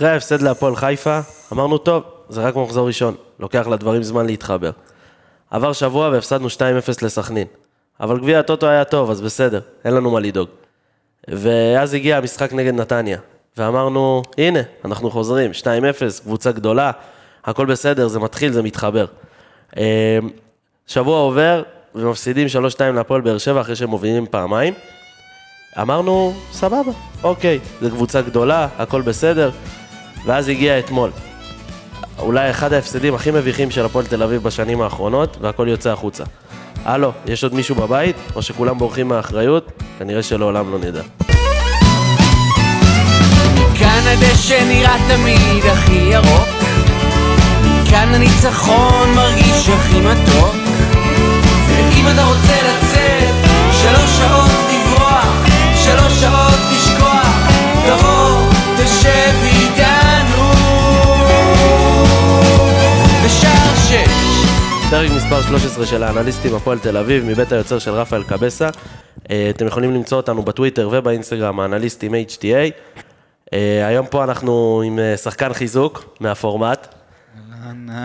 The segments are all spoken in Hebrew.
אחרי ההפסד להפועל חיפה, אמרנו, טוב, זה רק מחזור ראשון, לוקח לדברים זמן להתחבר. עבר שבוע והפסדנו 2-0 לסכנין. אבל גביע הטוטו היה טוב, אז בסדר, אין לנו מה לדאוג. ואז הגיע המשחק נגד נתניה, ואמרנו, הנה, אנחנו חוזרים, 2-0, קבוצה גדולה, הכל בסדר, זה מתחיל, זה מתחבר. אה, שבוע עובר, ומפסידים 3-2 להפועל באר שבע אחרי שהם מובילים פעמיים. אמרנו, סבבה, אוקיי, זו קבוצה גדולה, הכל בסדר. ואז הגיע אתמול. אולי אחד ההפסדים הכי מביכים של הפועל תל אביב בשנים האחרונות, והכל יוצא החוצה. הלו, יש עוד מישהו בבית? או שכולם בורחים מהאחריות? כנראה שלעולם לא נדע. כאן הדשא נראה תמיד הכי ירוק כאן הניצחון מרגיש הכי מתוק ואם אתה רוצה לצאת שלוש שעות לברוח שלוש שעות לשכוח תבוא תשב פרק מספר 13 של האנליסטים הפועל תל אביב, מבית היוצר של רפאל קבסה. אה, אתם יכולים למצוא אותנו בטוויטר ובאינסטגרם, האנליסטים HTA. אה, היום פה אנחנו עם אה, שחקן חיזוק מהפורמט.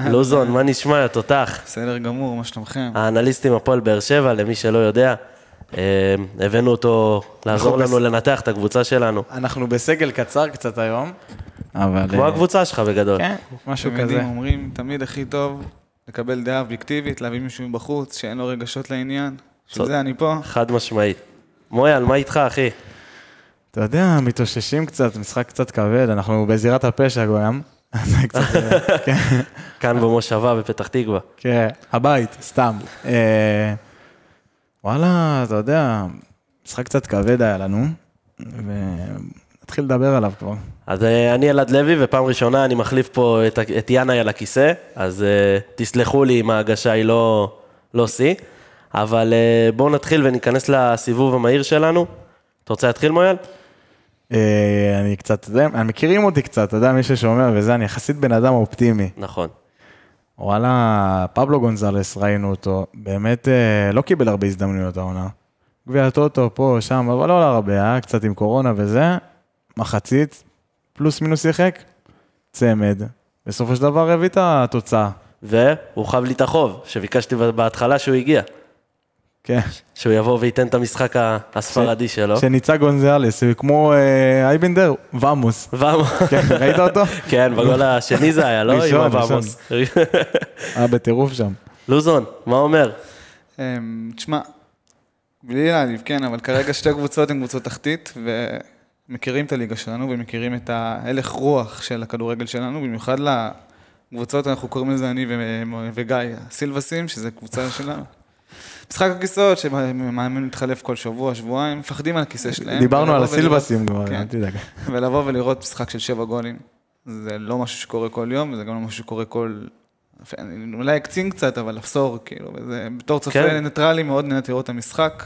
לוזון, מה נשמע, תותח? בסדר גמור, מה שלומכם? האנליסטים הפועל באר שבע, למי שלא יודע. הבאנו אותו לעזור לנו לנתח את הקבוצה שלנו. אנחנו בסגל קצר קצת היום, אבל... כמו הקבוצה שלך בגדול. כן, משהו כזה. אומרים, תמיד הכי טוב לקבל דעה אובייקטיבית, להביא מישהו מבחוץ, שאין לו רגשות לעניין. בשביל זה אני פה. חד משמעית. מויאל, מה איתך, אחי? אתה יודע, מתאוששים קצת, משחק קצת כבד, אנחנו בזירת הפשע גם. קצת, אה, כן, כאן במושבה בפתח תקווה. כן, הבית, סתם. אה, וואלה, אתה יודע, משחק קצת כבד היה לנו, ונתחיל לדבר עליו כבר. אז אה, אני אלעד לוי, ופעם ראשונה אני מחליף פה את, את ינאי על הכיסא, אז אה, תסלחו לי אם ההגשה היא לא, לא שיא, אבל אה, בואו נתחיל וניכנס לסיבוב המהיר שלנו. אתה רוצה להתחיל, מויאל? אני קצת, אתה יודע, מכירים אותי קצת, אתה יודע, מי ששומע וזה, אני יחסית בן אדם אופטימי. נכון. וואלה, פבלו גונזלס, ראינו אותו, באמת אה, לא קיבל הרבה הזדמנויות העונה. גביע הטוטו, פה, שם, אבל לא הרבה, היה קצת עם קורונה וזה, מחצית, פלוס מינוס שיחק, צמד. בסופו של דבר הביא את התוצאה. והוא חב לי את החוב, שביקשתי בהתחלה שהוא הגיע, כן. שהוא יבוא וייתן את המשחק הספרדי שלו. שניצה גונזלס, הוא כמו אה, אייבנדר, ואמוס. ואמוס. כן, ראית אותו? כן, בגול השני זה היה, לא? עם ראשון, הוואמוס. היה בטירוף שם. לוזון, מה אומר? אמ, תשמע, בלי להעליב, כן, אבל כרגע שתי קבוצות הן קבוצות תחתית, ומכירים את הליגה שלנו, ומכירים את ההלך רוח של הכדורגל שלנו, במיוחד לקבוצות, אנחנו קוראים לזה אני ו- וגיא, הסילבסים, שזה קבוצה שלנו. משחק הכיסאות, שמאמן מתחלף כל שבוע, שבועיים, מפחדים על הכיסא שלהם. דיברנו על הסילבסים כבר, כן. אל תדאג. ולבוא ולראות משחק של שבע גולים, זה לא משהו שקורה כל יום, וזה גם לא משהו שקורה כל... אני אולי אקצין קצת, אבל עשור, כאילו, וזה בתור צופה כן. ניטרלי מאוד נהניתי לראות את המשחק,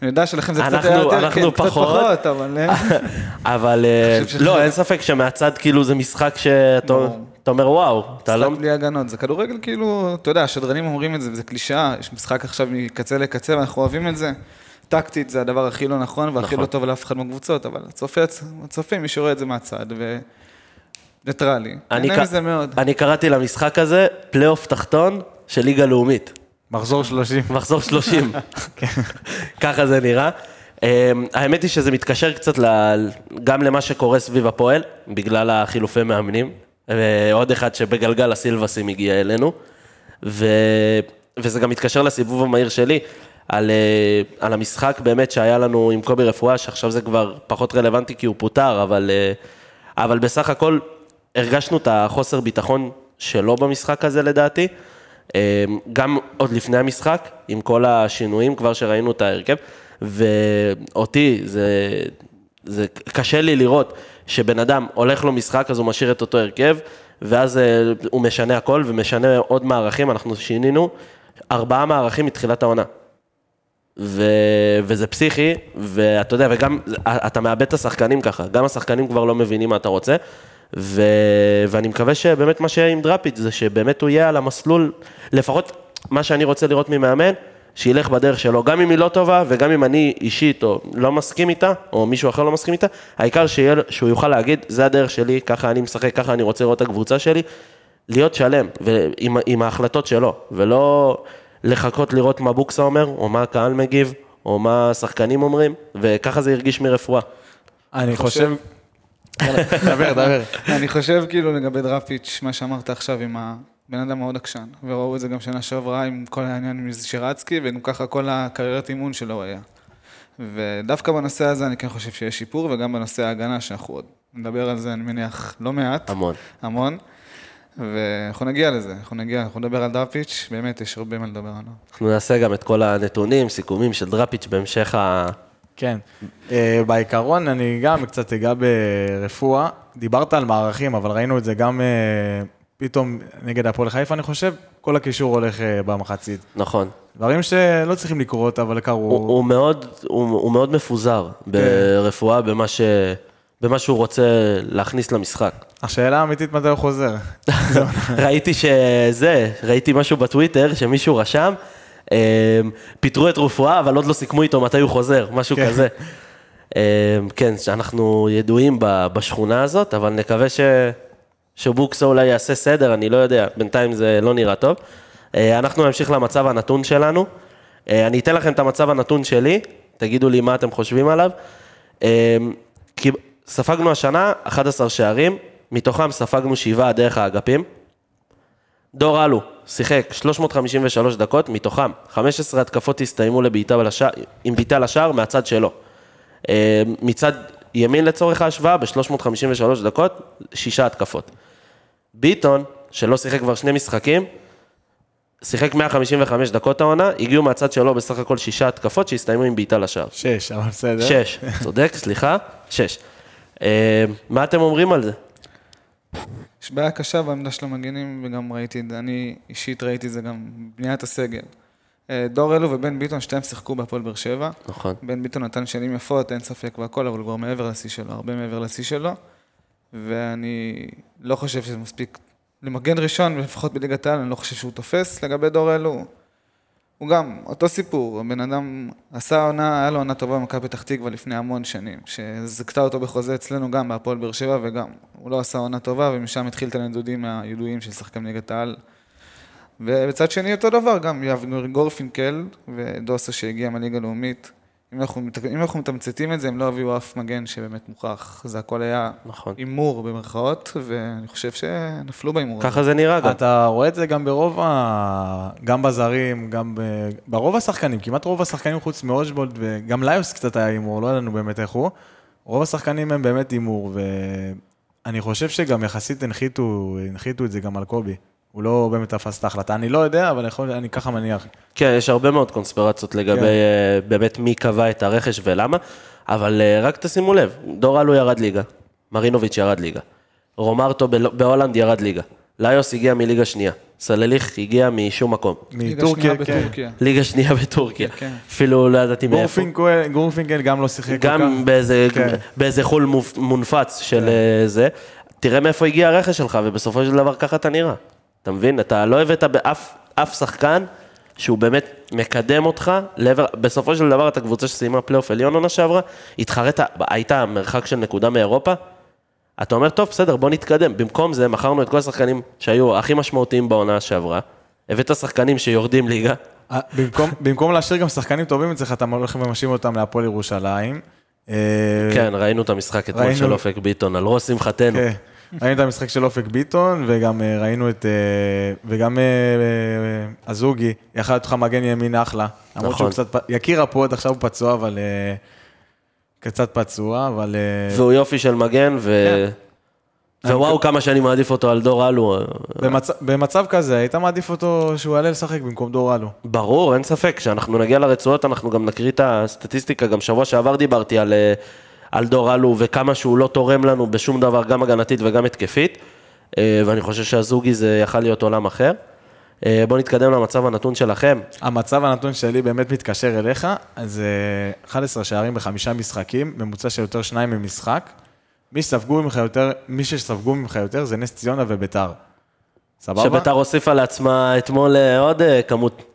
ואני יודע שלכם זה קצת יותר, אנחנו כן, פחות. אבל... אה, אבל אה, אני לא, אין ספק שמהצד כאילו זה משחק שאתה אומר וואו, אתה לא... משחק בלי הגנות, זה כדורגל כאילו, אתה יודע, השדרנים אומרים את זה, וזה קלישאה, יש משחק עכשיו מקצה לקצה, ואנחנו אוהבים את זה. טקטית זה הדבר הכי לא נכון, והכי נכון. לא טוב לאף אחד מהקבוצות, אבל הצופה, מי שרואה את זה מהצד, וניטרלי, אני נהנה מזה מאוד. אני קראתי למשחק הזה פלייאוף תחתון של ליגה לאומית. מחזור 30. מחזור 30. ככה זה נראה. אמ, האמת היא שזה מתקשר קצת גם למה שקורה סביב הפועל, בגלל החילופי מאמנים. ועוד אחד שבגלגל הסילבסים הגיע אלינו. ו... וזה גם מתקשר לסיבוב המהיר שלי, על, אה, על המשחק באמת שהיה לנו עם קובי רפואה, שעכשיו זה כבר פחות רלוונטי כי הוא פוטר, אבל, אה, אבל בסך הכל הרגשנו את החוסר ביטחון שלו במשחק הזה לדעתי. אה, גם עוד לפני המשחק, עם כל השינויים, כבר שראינו את ההרכב, ואותי, זה, זה קשה לי לראות שבן אדם הולך לו משחק, אז הוא משאיר את אותו הרכב, ואז אה, הוא משנה הכל ומשנה עוד מערכים, אנחנו שינינו ארבעה מערכים מתחילת העונה. ו... וזה פסיכי, ואתה יודע, וגם אתה מאבד את השחקנים ככה, גם השחקנים כבר לא מבינים מה אתה רוצה, ו... ואני מקווה שבאמת מה שיהיה עם דראפיץ' זה שבאמת הוא יהיה על המסלול, לפחות מה שאני רוצה לראות ממאמן, שילך בדרך שלו, גם אם היא לא טובה, וגם אם אני אישית או לא מסכים איתה, או מישהו אחר לא מסכים איתה, העיקר שיהיה, שהוא יוכל להגיד, זה הדרך שלי, ככה אני משחק, ככה אני רוצה לראות את הקבוצה שלי, להיות שלם, ועם, עם ההחלטות שלו, ולא לחכות לראות מה בוקסה אומר, או מה הקהל מגיב, או מה השחקנים אומרים, וככה זה הרגיש מרפואה. אני חושב... דבר, דבר. אני חושב כאילו לגבי דראפיץ', מה שאמרת עכשיו עם הבן אדם מאוד עקשן, וראו את זה גם שנה שעברה עם כל העניין עם שרצקי, וגם ככה כל הקריירת אימון שלו היה. ודווקא בנושא הזה אני כן חושב שיש שיפור, וגם בנושא ההגנה, שאנחנו עוד נדבר על זה, אני מניח, לא מעט. המון. המון. ואנחנו נגיע לזה, אנחנו נגיע, אנחנו נדבר על דראפיץ', באמת יש הרבה מה לדבר עליו. אנחנו נעשה גם את כל הנתונים, סיכומים של דראפיץ' בהמשך ה... כן. אה, בעיקרון, אני גם קצת אגע ברפואה. דיברת על מערכים, אבל ראינו את זה גם אה, פתאום נגד הפועל חיפה, אני חושב, כל הקישור הולך אה, במחצית. נכון. דברים שלא צריכים לקרות, אבל הוא, קרו. הוא, מאוד, הוא, הוא מאוד מפוזר ברפואה במה, ש, במה שהוא רוצה להכניס למשחק. השאלה האמיתית מתי הוא חוזר. ראיתי שזה, ראיתי משהו בטוויטר שמישהו רשם, פיטרו את רפואה, אבל עוד לא סיכמו איתו מתי הוא חוזר, משהו כן. כזה. אה, כן, שאנחנו ידועים בשכונה הזאת, אבל נקווה ש... שבוקסה אולי יעשה סדר, אני לא יודע, בינתיים זה לא נראה טוב. אה, אנחנו נמשיך למצב הנתון שלנו. אה, אני אתן לכם את המצב הנתון שלי, תגידו לי מה אתם חושבים עליו. כי ספגנו השנה 11 שערים, מתוכם ספגנו שבעה דרך האגפים. דור אלו שיחק 353 דקות, מתוכם 15 התקפות הסתיימו לבעיטה לשער, עם בעיטה לשער מהצד שלו. אה, מצד ימין לצורך ההשוואה, ב-353 דקות, שישה התקפות. ביטון, שלא שיחק כבר שני משחקים, שיחק 155 דקות העונה, הגיעו מהצד שלו בסך הכל שישה התקפות שהסתיימו עם בעיטה לשער. שש, אבל בסדר. שש, צודק, סליחה, שש. אה, מה אתם אומרים על זה? בעיה קשה בעמדה של המגנים, וגם ראיתי, אני אישית ראיתי את זה גם בבניית הסגל. אה, דור אלו ובן ביטון, שתיהם שיחקו בהפועל באר שבע. נכון. בן ביטון נתן שנים יפות, אין ספק והכל, אבל הוא כבר מעבר לשיא שלו, הרבה מעבר לשיא שלו. ואני לא חושב שזה מספיק למגן ראשון, לפחות בליגת העל, אני לא חושב שהוא תופס. לגבי דור אלו, הוא גם, אותו סיפור, הבן אדם עשה עונה, היה לו עונה טובה במכבי פתח תקווה לפני המון שנים, שזכתה אותו בחוזה אצלנו גם בהפועל באר שבע, וגם, הוא לא עשה עונה טובה, ומשם התחיל את הנדודים הידועים של שחקן ליגת העל. ובצד שני אותו דבר, גם יאב גורפינקל ודוסה שהגיע מהליגה הלאומית. אם אנחנו, אם אנחנו מתמצתים את זה, הם לא הביאו אף מגן שבאמת מוכח. זה הכל היה נכון. הימור במרכאות, ואני חושב שנפלו בהימור. הזה. ככה זה נראה גם. אתה רואה את זה גם ברוב ה... גם בזרים, גם ב... ברוב השחקנים, כמעט רוב השחקנים חוץ מאושבולד, וגם ליוס קצת היה הימור, לא ידענו באמת איך הוא. רוב השחקנים הם באמת הימור, ואני חושב שגם יחסית הנחיתו, הנחיתו את זה גם על קובי. הוא לא באמת תפס את ההחלטה, אני לא יודע, אבל יכול, אני ככה מניח. כן, יש הרבה מאוד קונספירציות לגבי כן. אה, באמת מי קבע את הרכש ולמה, אבל אה, רק תשימו לב, דור אלו ירד ליגה, מרינוביץ' ירד ליגה, רומרטו בהולנד ירד ליגה, ליוס הגיע מליגה שנייה, סלליך הגיע משום מקום, ליגה מטורקיה, שנייה כן. בטורקיה. ליגה שנייה בטורקיה, כן. אפילו לא ידעתי מאיפה. גורפינקל, גורפינקל גם לא שיחק כל כך. גם באיזה, כן. באיזה חול מופ- מונפץ של אה, זה, תראה מאיפה הגיע הרכש שלך, ובסופו של דבר ככה אתה נראה. אתה מבין? אתה לא הבאת באף אף שחקן שהוא באמת מקדם אותך לעבר, בסופו של דבר אתה קבוצה שסיימה פלייאוף עליון עונה שעברה, התחרית, היית מרחק של נקודה מאירופה, אתה אומר, טוב, בסדר, בוא נתקדם. במקום זה, מכרנו את כל השחקנים שהיו הכי משמעותיים בעונה שעברה, הבאת שחקנים שיורדים ליגה, אה, במקום, במקום להשאיר גם שחקנים טובים אצלך, אתה הולך ומשאיר אותם להפועל ירושלים. אה, כן, ראינו את המשחק אתמול של אופק ביטון, על ראש שמחתנו. כן. ראינו את המשחק של אופק ביטון, וגם אה, ראינו את... אה, וגם אה, אה, יכל להיות לך מגן ימין אחלה. למרות נכון. שהוא קצת... פ- יקיר הפועד, עכשיו הוא פצוע, אבל... קצת פצוע, אבל... והוא יופי של מגן, ו... כן. ווואו, כמה שאני מעדיף אותו על דור אלו. במצ... במצב כזה, היית מעדיף אותו שהוא יעלה לשחק במקום דור אלו. ברור, אין ספק, כשאנחנו נגיע לרצועות אנחנו גם נקריא את הסטטיסטיקה, גם שבוע שעבר דיברתי על, על דור אלו וכמה שהוא לא תורם לנו בשום דבר, גם הגנתית וגם התקפית, אה, ואני חושב שהזוגי זה יכל להיות עולם אחר. אה, בואו נתקדם למצב הנתון שלכם. המצב הנתון שלי באמת מתקשר אליך, אז אה, 11 שערים בחמישה משחקים, ממוצע של יותר שניים ממשחק. מי שספגו ממך יותר, מי שספגו ממך יותר זה נס ציונה וביתר. סבבה? שביתר הוסיפה לעצמה אתמול אה, עוד כמות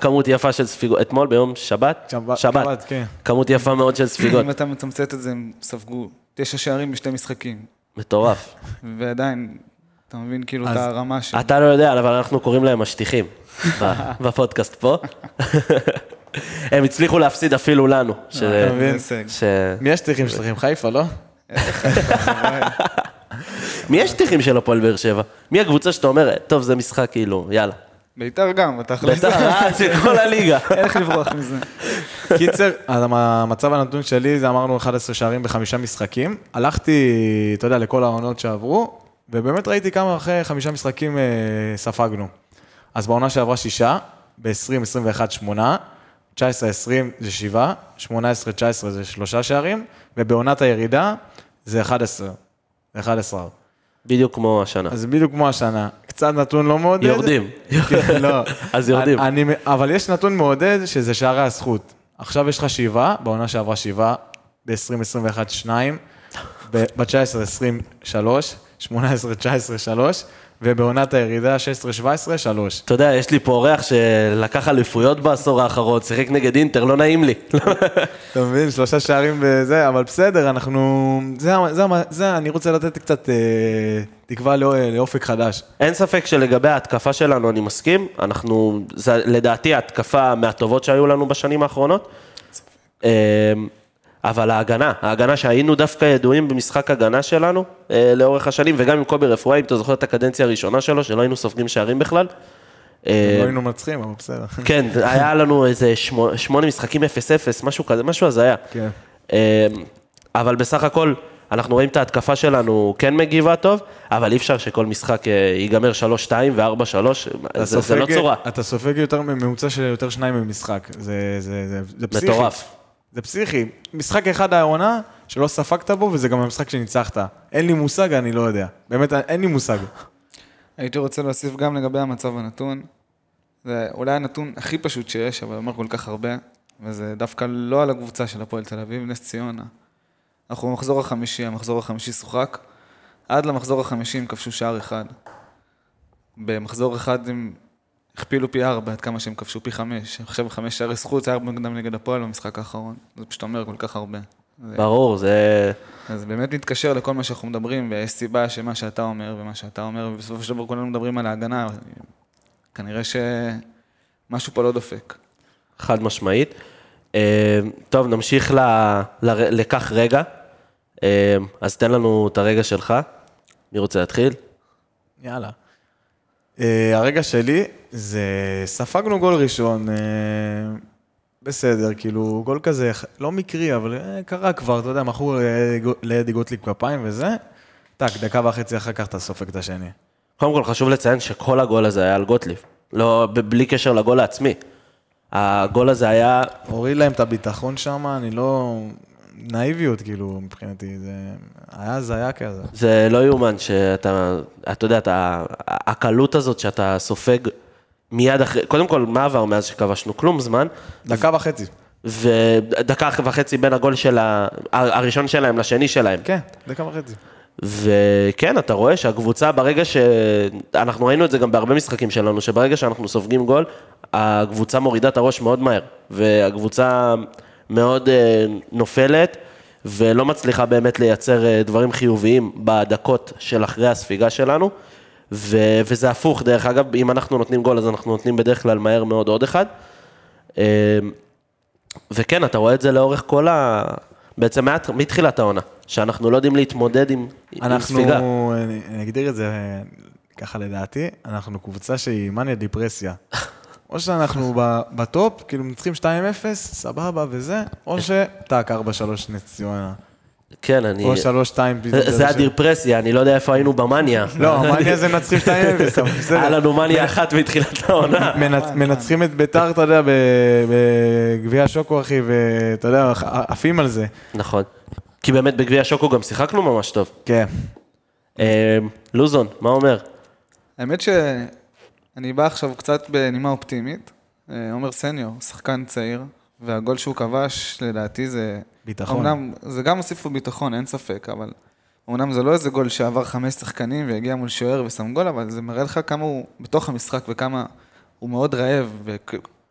כמות יפה של ספיגות. אתמול ביום שבת? שבת, שבת, כן. כמות יפה מאוד של ספיגות. אם אתה מתמצת את זה, הם ספגו תשע שערים בשתי משחקים. מטורף. ועדיין, אתה מבין כאילו את הרמה של... אתה לא יודע, אבל אנחנו קוראים להם משטיחים בפודקאסט פה. הם הצליחו להפסיד אפילו לנו. ש- אתה מבין? מי השטיחים שלכם? חיפה, לא? מי יש שטיחים של הפועל באר שבע? מי הקבוצה שאתה אומר, טוב, זה משחק כאילו, יאללה. ביתר גם, בתכלס. בית"ר, אה, של כל הליגה. אין איך לברוח מזה. קיצר, אז המצב הנתון שלי זה אמרנו 11 שערים בחמישה משחקים. הלכתי, אתה יודע, לכל העונות שעברו, ובאמת ראיתי כמה אחרי חמישה משחקים אה, ספגנו. אז בעונה שעברה שישה, ב-20-21 שמונה, 19-20 זה שבעה, 18-19 זה שלושה שערים, ובעונת הירידה זה 11. זה 11. בדיוק כמו השנה. אז בדיוק כמו השנה. קצת נתון לא מעודד. יורדים. כן, לא. אז יורדים. אני, אבל יש נתון מעודד שזה שערי הזכות. עכשיו יש לך שבעה, בעונה שעברה שבעה, ב-2021 שניים, ב-19 20 שלוש, 18 19 שלוש, ובעונת הירידה 16 17 שלוש. אתה יודע, יש לי פה אורח שלקח אליפויות בעשור האחרון, שיחק נגד אינטר, לא נעים לי. אתה מבין? שלושה שערים וזה, אבל בסדר, אנחנו... זה, זה, זה, אני רוצה לתת קצת אה, תקווה לא, לאופק חדש. אין ספק שלגבי ההתקפה שלנו, אני מסכים. אנחנו, זה לדעתי ההתקפה מהטובות שהיו לנו בשנים האחרונות. אבל ההגנה, ההגנה שהיינו דווקא ידועים במשחק הגנה שלנו אה, לאורך השנים, וגם עם קובי רפואה, אם אתה זוכר את הקדנציה הראשונה שלו, שלא היינו סופגים שערים בכלל. אה, לא היינו מנצחים, אבל בסדר. כן, היה לנו איזה שמו- שמונה משחקים 0-0, משהו כזה, משהו הזיה. כן. אמ, אבל בסך הכל, אנחנו רואים את ההתקפה שלנו כן מגיבה טוב, אבל אי אפשר שכל משחק אה, ייגמר 3-2 ו-4-3, אתה זה, זה לא צורה. אתה סופג יותר מממוצע של יותר שניים במשחק. זה, זה, זה, זה פסיכי. מטורף. זה פסיכי. משחק אחד העונה שלא ספגת בו, וזה גם המשחק שניצחת. אין לי מושג, אני לא יודע. באמת, אין לי מושג. הייתי רוצה להוסיף גם לגבי המצב הנתון. זה אולי הנתון הכי פשוט שיש, אבל אומר כל כך הרבה, וזה דווקא לא על הקבוצה של הפועל תל אביב, נס ציונה. אנחנו במחזור החמישי, המחזור החמישי שוחק. עד למחזור החמישי הם כבשו שער אחד. במחזור אחד הם הכפילו פי ארבע, עד כמה שהם כבשו פי חמש. עכשיו חמש שערי זכות, זה היה הרבה מוקדם נגד הפועל במשחק האחרון. זה פשוט אומר כל כך הרבה. זה- ברור, זה... אז באמת מתקשר לכל מה שאנחנו מדברים, ויש סיבה שמה שאתה אומר ומה שאתה אומר, ובסופו של דבר כולנו מדברים על ההגנה. כנראה שמשהו פה לא דופק. חד משמעית. אה, טוב, נמשיך ל, ל, לכך רגע. אה, אז תן לנו את הרגע שלך. מי רוצה להתחיל? יאללה. Uh, הרגע שלי זה, ספגנו גול ראשון, uh, בסדר, כאילו, גול כזה, לא מקרי, אבל uh, קרה כבר, אתה יודע, מכרו לאדי גוטליב כפיים וזה, טאק, דקה וחצי אחר כך אתה סופג את השני. קודם כל חשוב לציין שכל הגול הזה היה על גוטליב. לא, בלי קשר לגול העצמי. הגול הזה היה, הוריד להם את הביטחון שם, אני לא... נאיביות, כאילו, מבחינתי, זה היה הזיה כזה. זה לא יאומן שאתה, אתה יודע, אתה, הקלות הזאת שאתה סופג מיד אחרי, קודם כל, מה עבר מאז שכבשנו? כלום זמן. דקה וחצי. ודקה וחצי בין הגול של ה... הראשון שלהם לשני שלהם. כן, דקה וחצי. וכן, אתה רואה שהקבוצה, ברגע ש... אנחנו ראינו את זה גם בהרבה משחקים שלנו, שברגע שאנחנו סופגים גול, הקבוצה מורידה את הראש מאוד מהר, והקבוצה מאוד אה, נופלת, ולא מצליחה באמת לייצר אה, דברים חיוביים בדקות של אחרי הספיגה שלנו, ו... וזה הפוך, דרך אגב, אם אנחנו נותנים גול, אז אנחנו נותנים בדרך כלל מהר מאוד עוד אחד. אה, וכן, אתה רואה את זה לאורך כל ה... בעצם מתחילת העונה, שאנחנו לא יודעים להתמודד עם, עם ספיגה. אנחנו, אני אגדיר את זה ככה לדעתי, אנחנו קבוצה שהיא מניה דיפרסיה. או שאנחנו בטופ, כאילו מנצחים 2-0, סבבה וזה, או שטאק 4-3 נס ציונה. כן, אני... או 3-2 פתאום. זה- זה הדיפרסיה, אני לא יודע איפה היינו במאניה. לא, מניה זה מנצחים 2-0, אבל בסדר. היה לנו מאניה אחת מתחילת העונה. מנצ- מנצחים את ביתר, אתה יודע, בגביע השוקו, אחי, ואתה יודע, עפים על זה. נכון. כי באמת בגביע שוקו גם שיחקנו ממש טוב. כן. אה, לוזון, מה אומר? האמת שאני בא עכשיו קצת בנימה אופטימית. אה, עומר סניור, שחקן צעיר, והגול שהוא כבש, לדעתי זה... ביטחון. אמנם, זה גם הוסיף לו ביטחון, אין ספק, אבל... אמנם זה לא איזה גול שעבר חמש שחקנים והגיע מול שוער ושם גול, אבל זה מראה לך כמה הוא בתוך המשחק וכמה הוא מאוד רעב,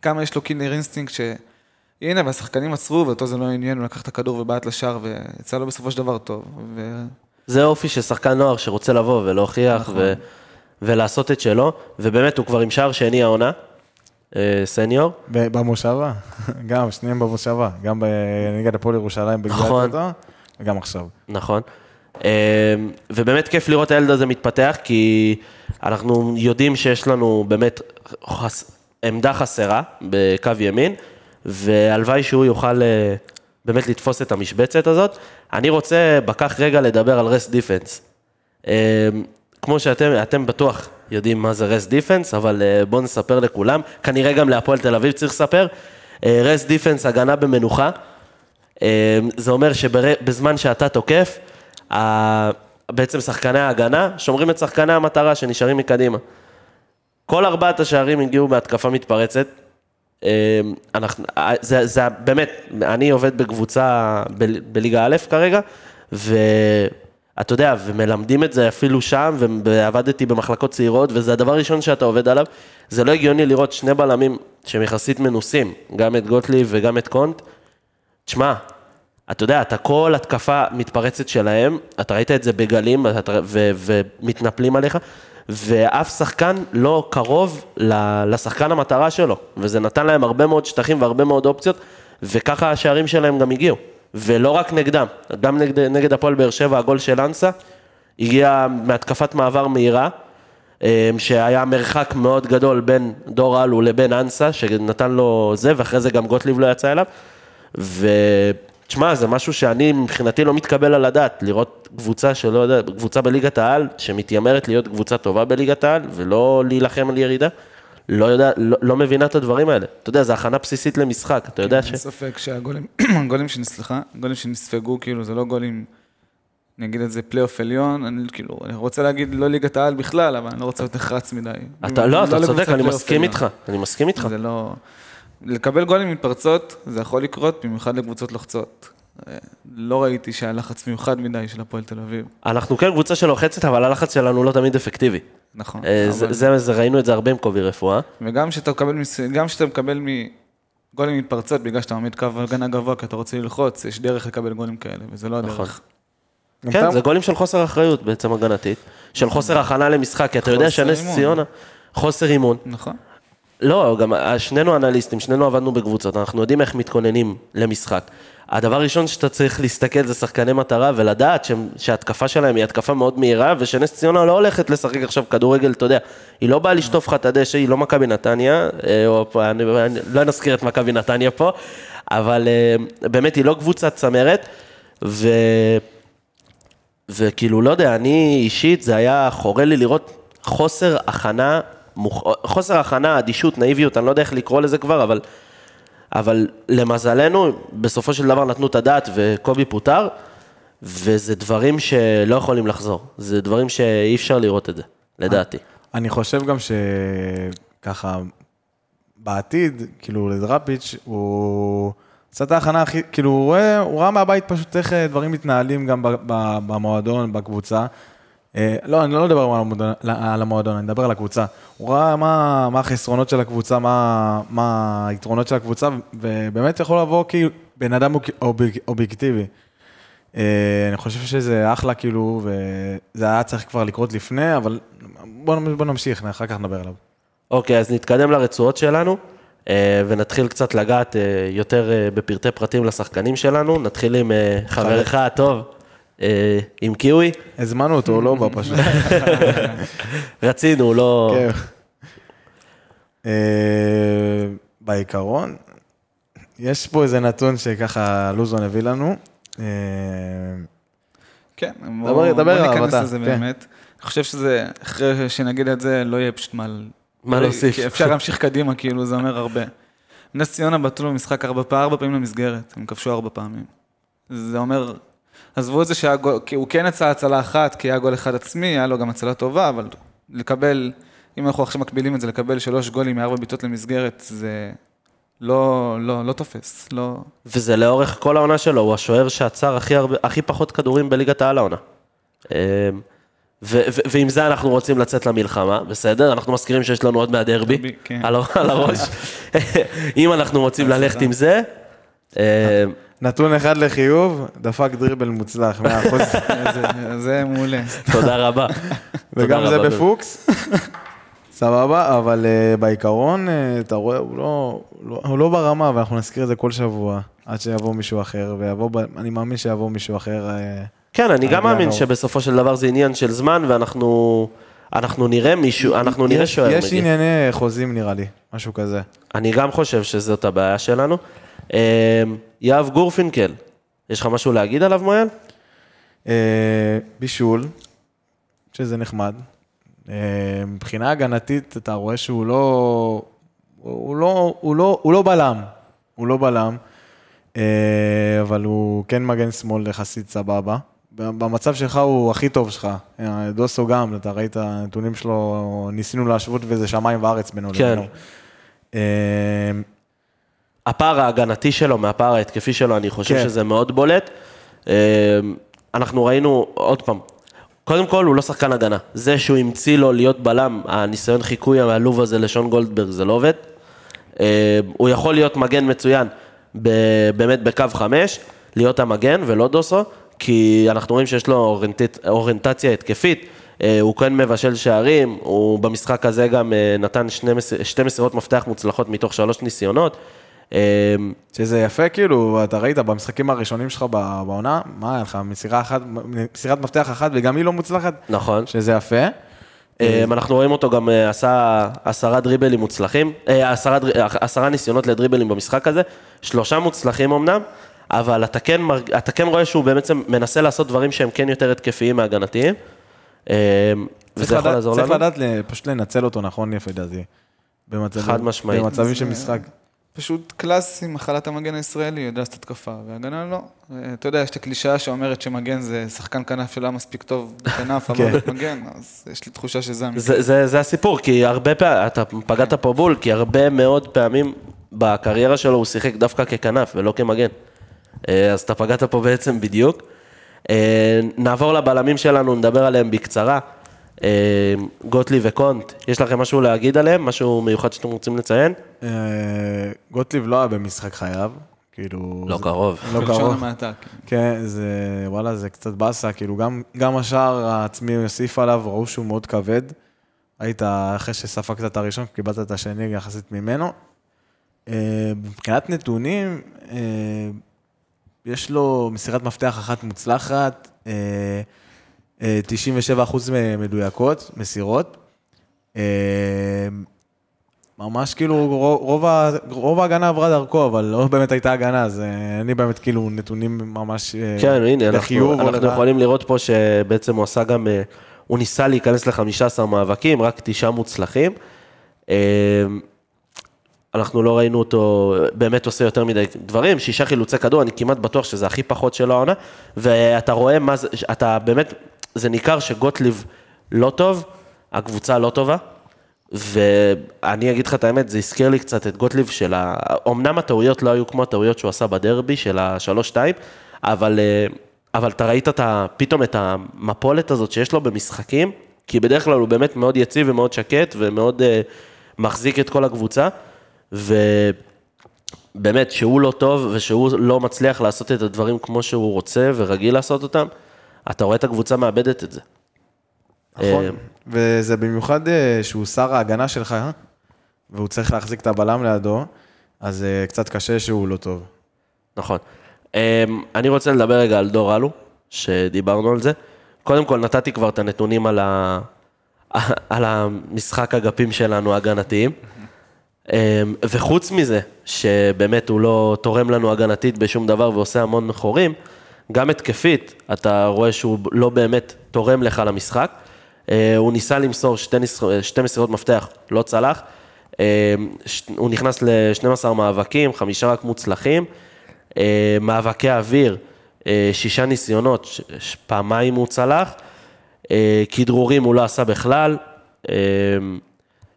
כמה יש לו killer instinct ש... הנה, והשחקנים עצרו, ואותו זה לא עניין, הוא לקח את הכדור ובעט לשער, ויצא לו בסופו של דבר טוב. ו... זה אופי של שחקן נוער שרוצה לבוא ולהוכיח נכון. ו... ולעשות את שלו, ובאמת הוא כבר עם שער שני העונה, סניור. ב- במושבה, גם, שניהם במושבה, גם בנגד הפועל ירושלים בגלל נכון. אותו, וגם עכשיו. נכון. אה, ובאמת כיף לראות הילד הזה מתפתח, כי אנחנו יודעים שיש לנו באמת חס... עמדה חסרה בקו ימין, והלוואי שהוא יוכל אה, באמת לתפוס את המשבצת הזאת. אני רוצה בכך רגע לדבר על rest defence. אה, כמו שאתם אתם בטוח יודעים מה זה rest defence, אבל אה, בואו נספר לכולם, כנראה גם להפועל תל אביב צריך לספר. rest defence, הגנה במנוחה. אה, זה אומר שבזמן שאתה תוקף, בעצם שחקני ההגנה שומרים את שחקני המטרה שנשארים מקדימה. כל ארבעת השערים הגיעו בהתקפה מתפרצת. אה, אנחנו, אה, זה, זה באמת, אני עובד בקבוצה ב- בליגה א' כרגע, ואתה יודע, ומלמדים את זה אפילו שם, ועבדתי במחלקות צעירות, וזה הדבר הראשון שאתה עובד עליו. זה לא הגיוני לראות שני בלמים שהם יחסית מנוסים, גם את גוטליב וגם את קונט. תשמע, אתה יודע, אתה כל התקפה מתפרצת שלהם, אתה ראית את זה בגלים אתה, ומתנפלים עליך, ואף שחקן לא קרוב לשחקן המטרה שלו, וזה נתן להם הרבה מאוד שטחים והרבה מאוד אופציות, וככה השערים שלהם גם הגיעו, ולא רק נגדם, גם נגד, נגד הפועל באר שבע, הגול של אנסה, הגיע מהתקפת מעבר מהירה, אה, שהיה מרחק מאוד גדול בין דור אלו לבין אנסה, שנתן לו זה, ואחרי זה גם גוטליב לא יצא אליו. ותשמע, זה משהו שאני מבחינתי לא מתקבל על הדעת, לראות קבוצה שלא יודע, קבוצה בליגת העל, שמתיימרת להיות קבוצה טובה בליגת העל, ולא להילחם על ירידה. לא יודע, לא, לא מבינה את הדברים האלה. אתה יודע, זו הכנה בסיסית למשחק, אתה יודע ש... אין ספק שהגולים, הגולים שנסלחה, הגולים שנספגו, כאילו, זה לא גולים, אני אגיד את זה פלייאוף עליון, אני כאילו, אני רוצה להגיד לא ליגת העל בכלל, אבל אני לא רוצה להיות נחרץ מדי. אתה, לא, אתה לקבוצת צודק, אני מסכים. איתך, אני מסכים איתך. זה לא... לקבל גולים מתפרצות, זה יכול לקרות, במיוחד לקבוצות לוחצות. לא ראיתי שהיה לחץ מיוחד מדי של הפועל תל אביב. אנחנו כן קבוצה שלוחצת, אבל הלחץ שלנו לא תמיד אפקטיבי. נכון. אה, אבל- זה, זה, זה, ראינו את זה הרבה עם קובי רפואה. וגם כשאתה מקבל, גם כשאתה מקבל מגולים מתפרצות, בגלל שאתה מעמיד קו הגנה גבוה, כי אתה רוצה ללחוץ, יש דרך לקבל גולים כאלה, וזה לא נכון. הדרך. גם כן, אתה- זה גולים של חוסר אחריות בעצם הגנתית, של חוסר הכנה למשחק, כי אתה יודע שנס. ציונה, חוסר אימון. נכון. לא, גם שנינו אנליסטים, שנינו עבדנו בקבוצות, אנחנו יודעים איך מתכוננים למשחק. הדבר הראשון שאתה צריך להסתכל זה שחקני מטרה ולדעת שההתקפה שלהם היא התקפה מאוד מהירה ושנס ציונה לא הולכת לשחק עכשיו כדורגל, אתה יודע, היא לא באה לשטוף לך את הדשא, היא לא מכבי נתניה, אה, או, אני, אני, לא נזכיר את מכבי נתניה פה, אבל אה, באמת היא לא קבוצת צמרת, ו... וכאילו, לא יודע, אני אישית, זה היה חורה לי לראות חוסר הכנה, מוכ... חוסר הכנה, אדישות, נאיביות, אני לא יודע איך לקרוא לזה כבר, אבל, אבל למזלנו, בסופו של דבר נתנו את הדעת וקובי פוטר, וזה דברים שלא יכולים לחזור. זה דברים שאי אפשר לראות את זה, לדעתי. אני חושב גם שככה, בעתיד, כאילו לדראפיץ', הוא את ההכנה הכי, כאילו, הוא הוא ראה מהבית פשוט איך אה, דברים מתנהלים גם במועדון, בקבוצה. אה, לא, אני לא מדבר על המועדון, אני מדבר על הקבוצה. הוא ראה מה, מה החסרונות של הקבוצה, מה, מה היתרונות של הקבוצה, ובאמת יכול לבוא כבן אדם אוב- אוב- אובייקטיבי. אה, אני חושב שזה אחלה, כאילו, וזה היה צריך כבר לקרות לפני, אבל בוא, בוא נמשיך, אחר כך נדבר עליו. אוקיי, אז נתקדם לרצועות שלנו, אה, ונתחיל קצת לגעת יותר בפרטי פרטים לשחקנים שלנו. נתחיל עם חברך הטוב, עם קיווי. הזמנו אותו, הוא לא בא פשוט. רצינו, לא... כן. אה, בעיקרון, יש פה איזה נתון שככה לוזון הביא לנו. אה, כן, דבר- בוא דבר בוא עליו, ניכנס לזה כן. באמת. אני חושב שזה, אחרי שנגיד את זה, לא יהיה פשוט מה... מה להוסיף. כי אפשר להמשיך קדימה, כאילו, זה אומר הרבה. נס ציונה בעטו לו במשחק ארבע פעמים למסגרת, הם כבשו ארבע פעמים. זה אומר, עזבו את זה שהיה גול, כי הוא כן יצא הצלה אחת, כי היה גול אחד עצמי, היה לו גם הצלה טובה, אבל לקבל, אם אנחנו עכשיו מקבילים את זה, לקבל שלוש גולים מארבע בעיטות למסגרת, זה לא, לא, לא תופס, לא... וזה לאורך כל העונה שלו, הוא השוער שעצר הכי, הרבה, הכי פחות כדורים בליגת העל העונה. אה, ו- ו- ועם זה אנחנו רוצים לצאת למלחמה, בסדר? אנחנו מזכירים שיש לנו עוד מהדרבי, דרבי, כן. על, הראש. אם אנחנו רוצים ללכת עם זה, אה, נתון אחד לחיוב, דפק דריבל מוצלח, 100%. זה- זה מעולה. תודה רבה. וגם זה. בפוקס. סבבה, אבל uh, בעיקרון, uh, אתה רואה, הוא לא, לא, הוא לא ברמה, ואנחנו נזכיר את זה כל שבוע, עד שיבוא מישהו אחר, ויבוא, אני מאמין שיבוא מישהו אחר. Uh, כן, אני גם מאמין שבסופו של דבר זה עניין של זמן, ואנחנו אנחנו נראה מישהו, אנחנו נראה יש, שוער יש מגיע. ענייני חוזים נראה לי, משהו כזה. אני גם חושב שזאת הבעיה שלנו. אה, יהב גורפינקל, יש לך משהו להגיד עליו, מויאל? Uh, בישול, שזה נחמד. Uh, מבחינה הגנתית, אתה רואה שהוא לא, הוא לא, הוא לא, הוא לא בלם, הוא לא בלם, uh, אבל הוא כן מגן שמאל יחסית סבבה. במצב שלך הוא הכי טוב שלך. אה, דוסו גם, אתה ראית הנתונים שלו, ניסינו להשוות וזה שמיים וארץ בינו כן. לבינו. הפער ההגנתי שלו מהפער ההתקפי שלו, אני חושב כן. שזה מאוד בולט. אה, אנחנו ראינו, עוד פעם, קודם כל הוא לא שחקן הגנה. זה שהוא המציא לו להיות בלם, הניסיון חיקוי העלוב הזה לשון גולדברג, זה לא עובד. אה, הוא יכול להיות מגן מצוין, באמת בקו חמש, להיות המגן ולא דוסו, כי אנחנו רואים שיש לו אורנט... אוריינטציה התקפית. אה, הוא כן מבשל שערים, הוא במשחק הזה גם אה, נתן. שתי מסירות מפתח מוצלחות מתוך שלוש ניסיונות. אה, שזה יפה, כאילו, אתה ראית במשחקים הראשונים שלך בעונה, מה היה לך, מסירה אחת, מסירת מפתח אחת וגם היא לא מוצלחת, נכון. שזה יפה. אה, אנחנו רואים אותו גם אה, עשה עשרה דריבלים מוצלחים, אה, עשרה, עשרה ניסיונות לדריבלים במשחק הזה, שלושה מוצלחים אמנם, אבל אתה כן, אתה כן רואה שהוא בעצם מנסה לעשות דברים שהם כן יותר התקפיים מהגנתיים, צריך וזה יכול לדעת- לעזור צריך לנו. לדעת ל- פשוט לנצל אותו נכון, לפי דעתי. חד משמעית. במצבים של משחק. פשוט קלאסי, מחלת המגן הישראלי, יודע לעשות התקפה, והגנה לא. אה, אתה יודע, יש את הקלישאה שאומרת שמגן זה שחקן כנף שלא מספיק טוב בכנף, אבל כן. מגן, אז יש לי תחושה שזה המקרה. זה, זה, זה הסיפור, כי הרבה פעמים, אתה פגעת פה בול, כי הרבה מאוד פעמים בקריירה שלו הוא שיחק דווקא ככנף ולא כמגן. אה, אז אתה פגעת פה בעצם בדיוק. אה, נעבור לבלמים שלנו, נדבר עליהם בקצרה. אה, גוטלי וקונט, יש לכם משהו להגיד עליהם? משהו מיוחד שאתם רוצים לציין? אה, גוטליב לא היה במשחק חייו, כאילו... לא זה- קרוב. לא בלשון קרוב. המעטה, כן. כן, זה, וואלה, זה קצת באסה, כאילו, גם, גם השער העצמי יוסיף עליו, ראו שהוא מאוד כבד. היית, אחרי שספגת את הראשון, קיבלת את השני יחסית ממנו. אה, מבחינת נתונים, אה, יש לו מסירת מפתח אחת מוצלחת, 97% מדויקות, מסירות. אה, ממש כאילו רוב, רוב, ה- רוב ההגנה עברה דרכו, אבל לא באמת הייתה הגנה, אז אה, אין לי באמת כאילו נתונים ממש אה, כן, הנה, אנחנו, לחיוב אנחנו לרעה. יכולים לראות פה שבעצם הוא עשה גם, אה, הוא ניסה להיכנס ל-15 מאבקים, רק תשעה מוצלחים. אה, אנחנו לא ראינו אותו באמת עושה יותר מדי דברים, שישה חילוצי כדור, אני כמעט בטוח שזה הכי פחות שלו העונה, ואתה רואה מה זה, אתה באמת, זה ניכר שגוטליב לא טוב, הקבוצה לא טובה, ואני אגיד לך את האמת, זה הזכיר לי קצת את גוטליב של ה... אמנם הטעויות לא היו כמו הטעויות שהוא עשה בדרבי של השלוש-שתיים, אבל, אה, אבל אתה ראית את ה... פתאום את המפולת הזאת שיש לו במשחקים, כי בדרך כלל הוא באמת מאוד יציב ומאוד שקט ומאוד uh, מחזיק את כל הקבוצה, ובאמת, שהוא לא טוב ושהוא לא מצליח לעשות את הדברים כמו שהוא רוצה ורגיל לעשות אותם, אתה רואה את הקבוצה מאבדת את זה. נכון, אה, וזה במיוחד אה, שהוא שר ההגנה שלך, אה? והוא צריך להחזיק את הבלם לידו, אז קצת קשה שהוא לא טוב. נכון. אני רוצה לדבר רגע על דור אלו, שדיברנו על זה. קודם כל, נתתי כבר את הנתונים על, ה... על המשחק אגפים שלנו ההגנתיים. אמ, וחוץ מזה, שבאמת הוא לא תורם לנו הגנתית בשום דבר ועושה המון חורים, גם התקפית, אתה רואה שהוא לא באמת תורם לך למשחק. אה, הוא ניסה למסור שתי, ניס... שתי מסירות מפתח, לא צלח. אה. הוא נכנס ל-12 מאבקים, חמישה רק מוצלחים. אה, מאבקי אוויר, אה, שישה ניסיונות. פעמיים הוא צלח. אה, כדרורים הוא לא עשה בכלל. אה,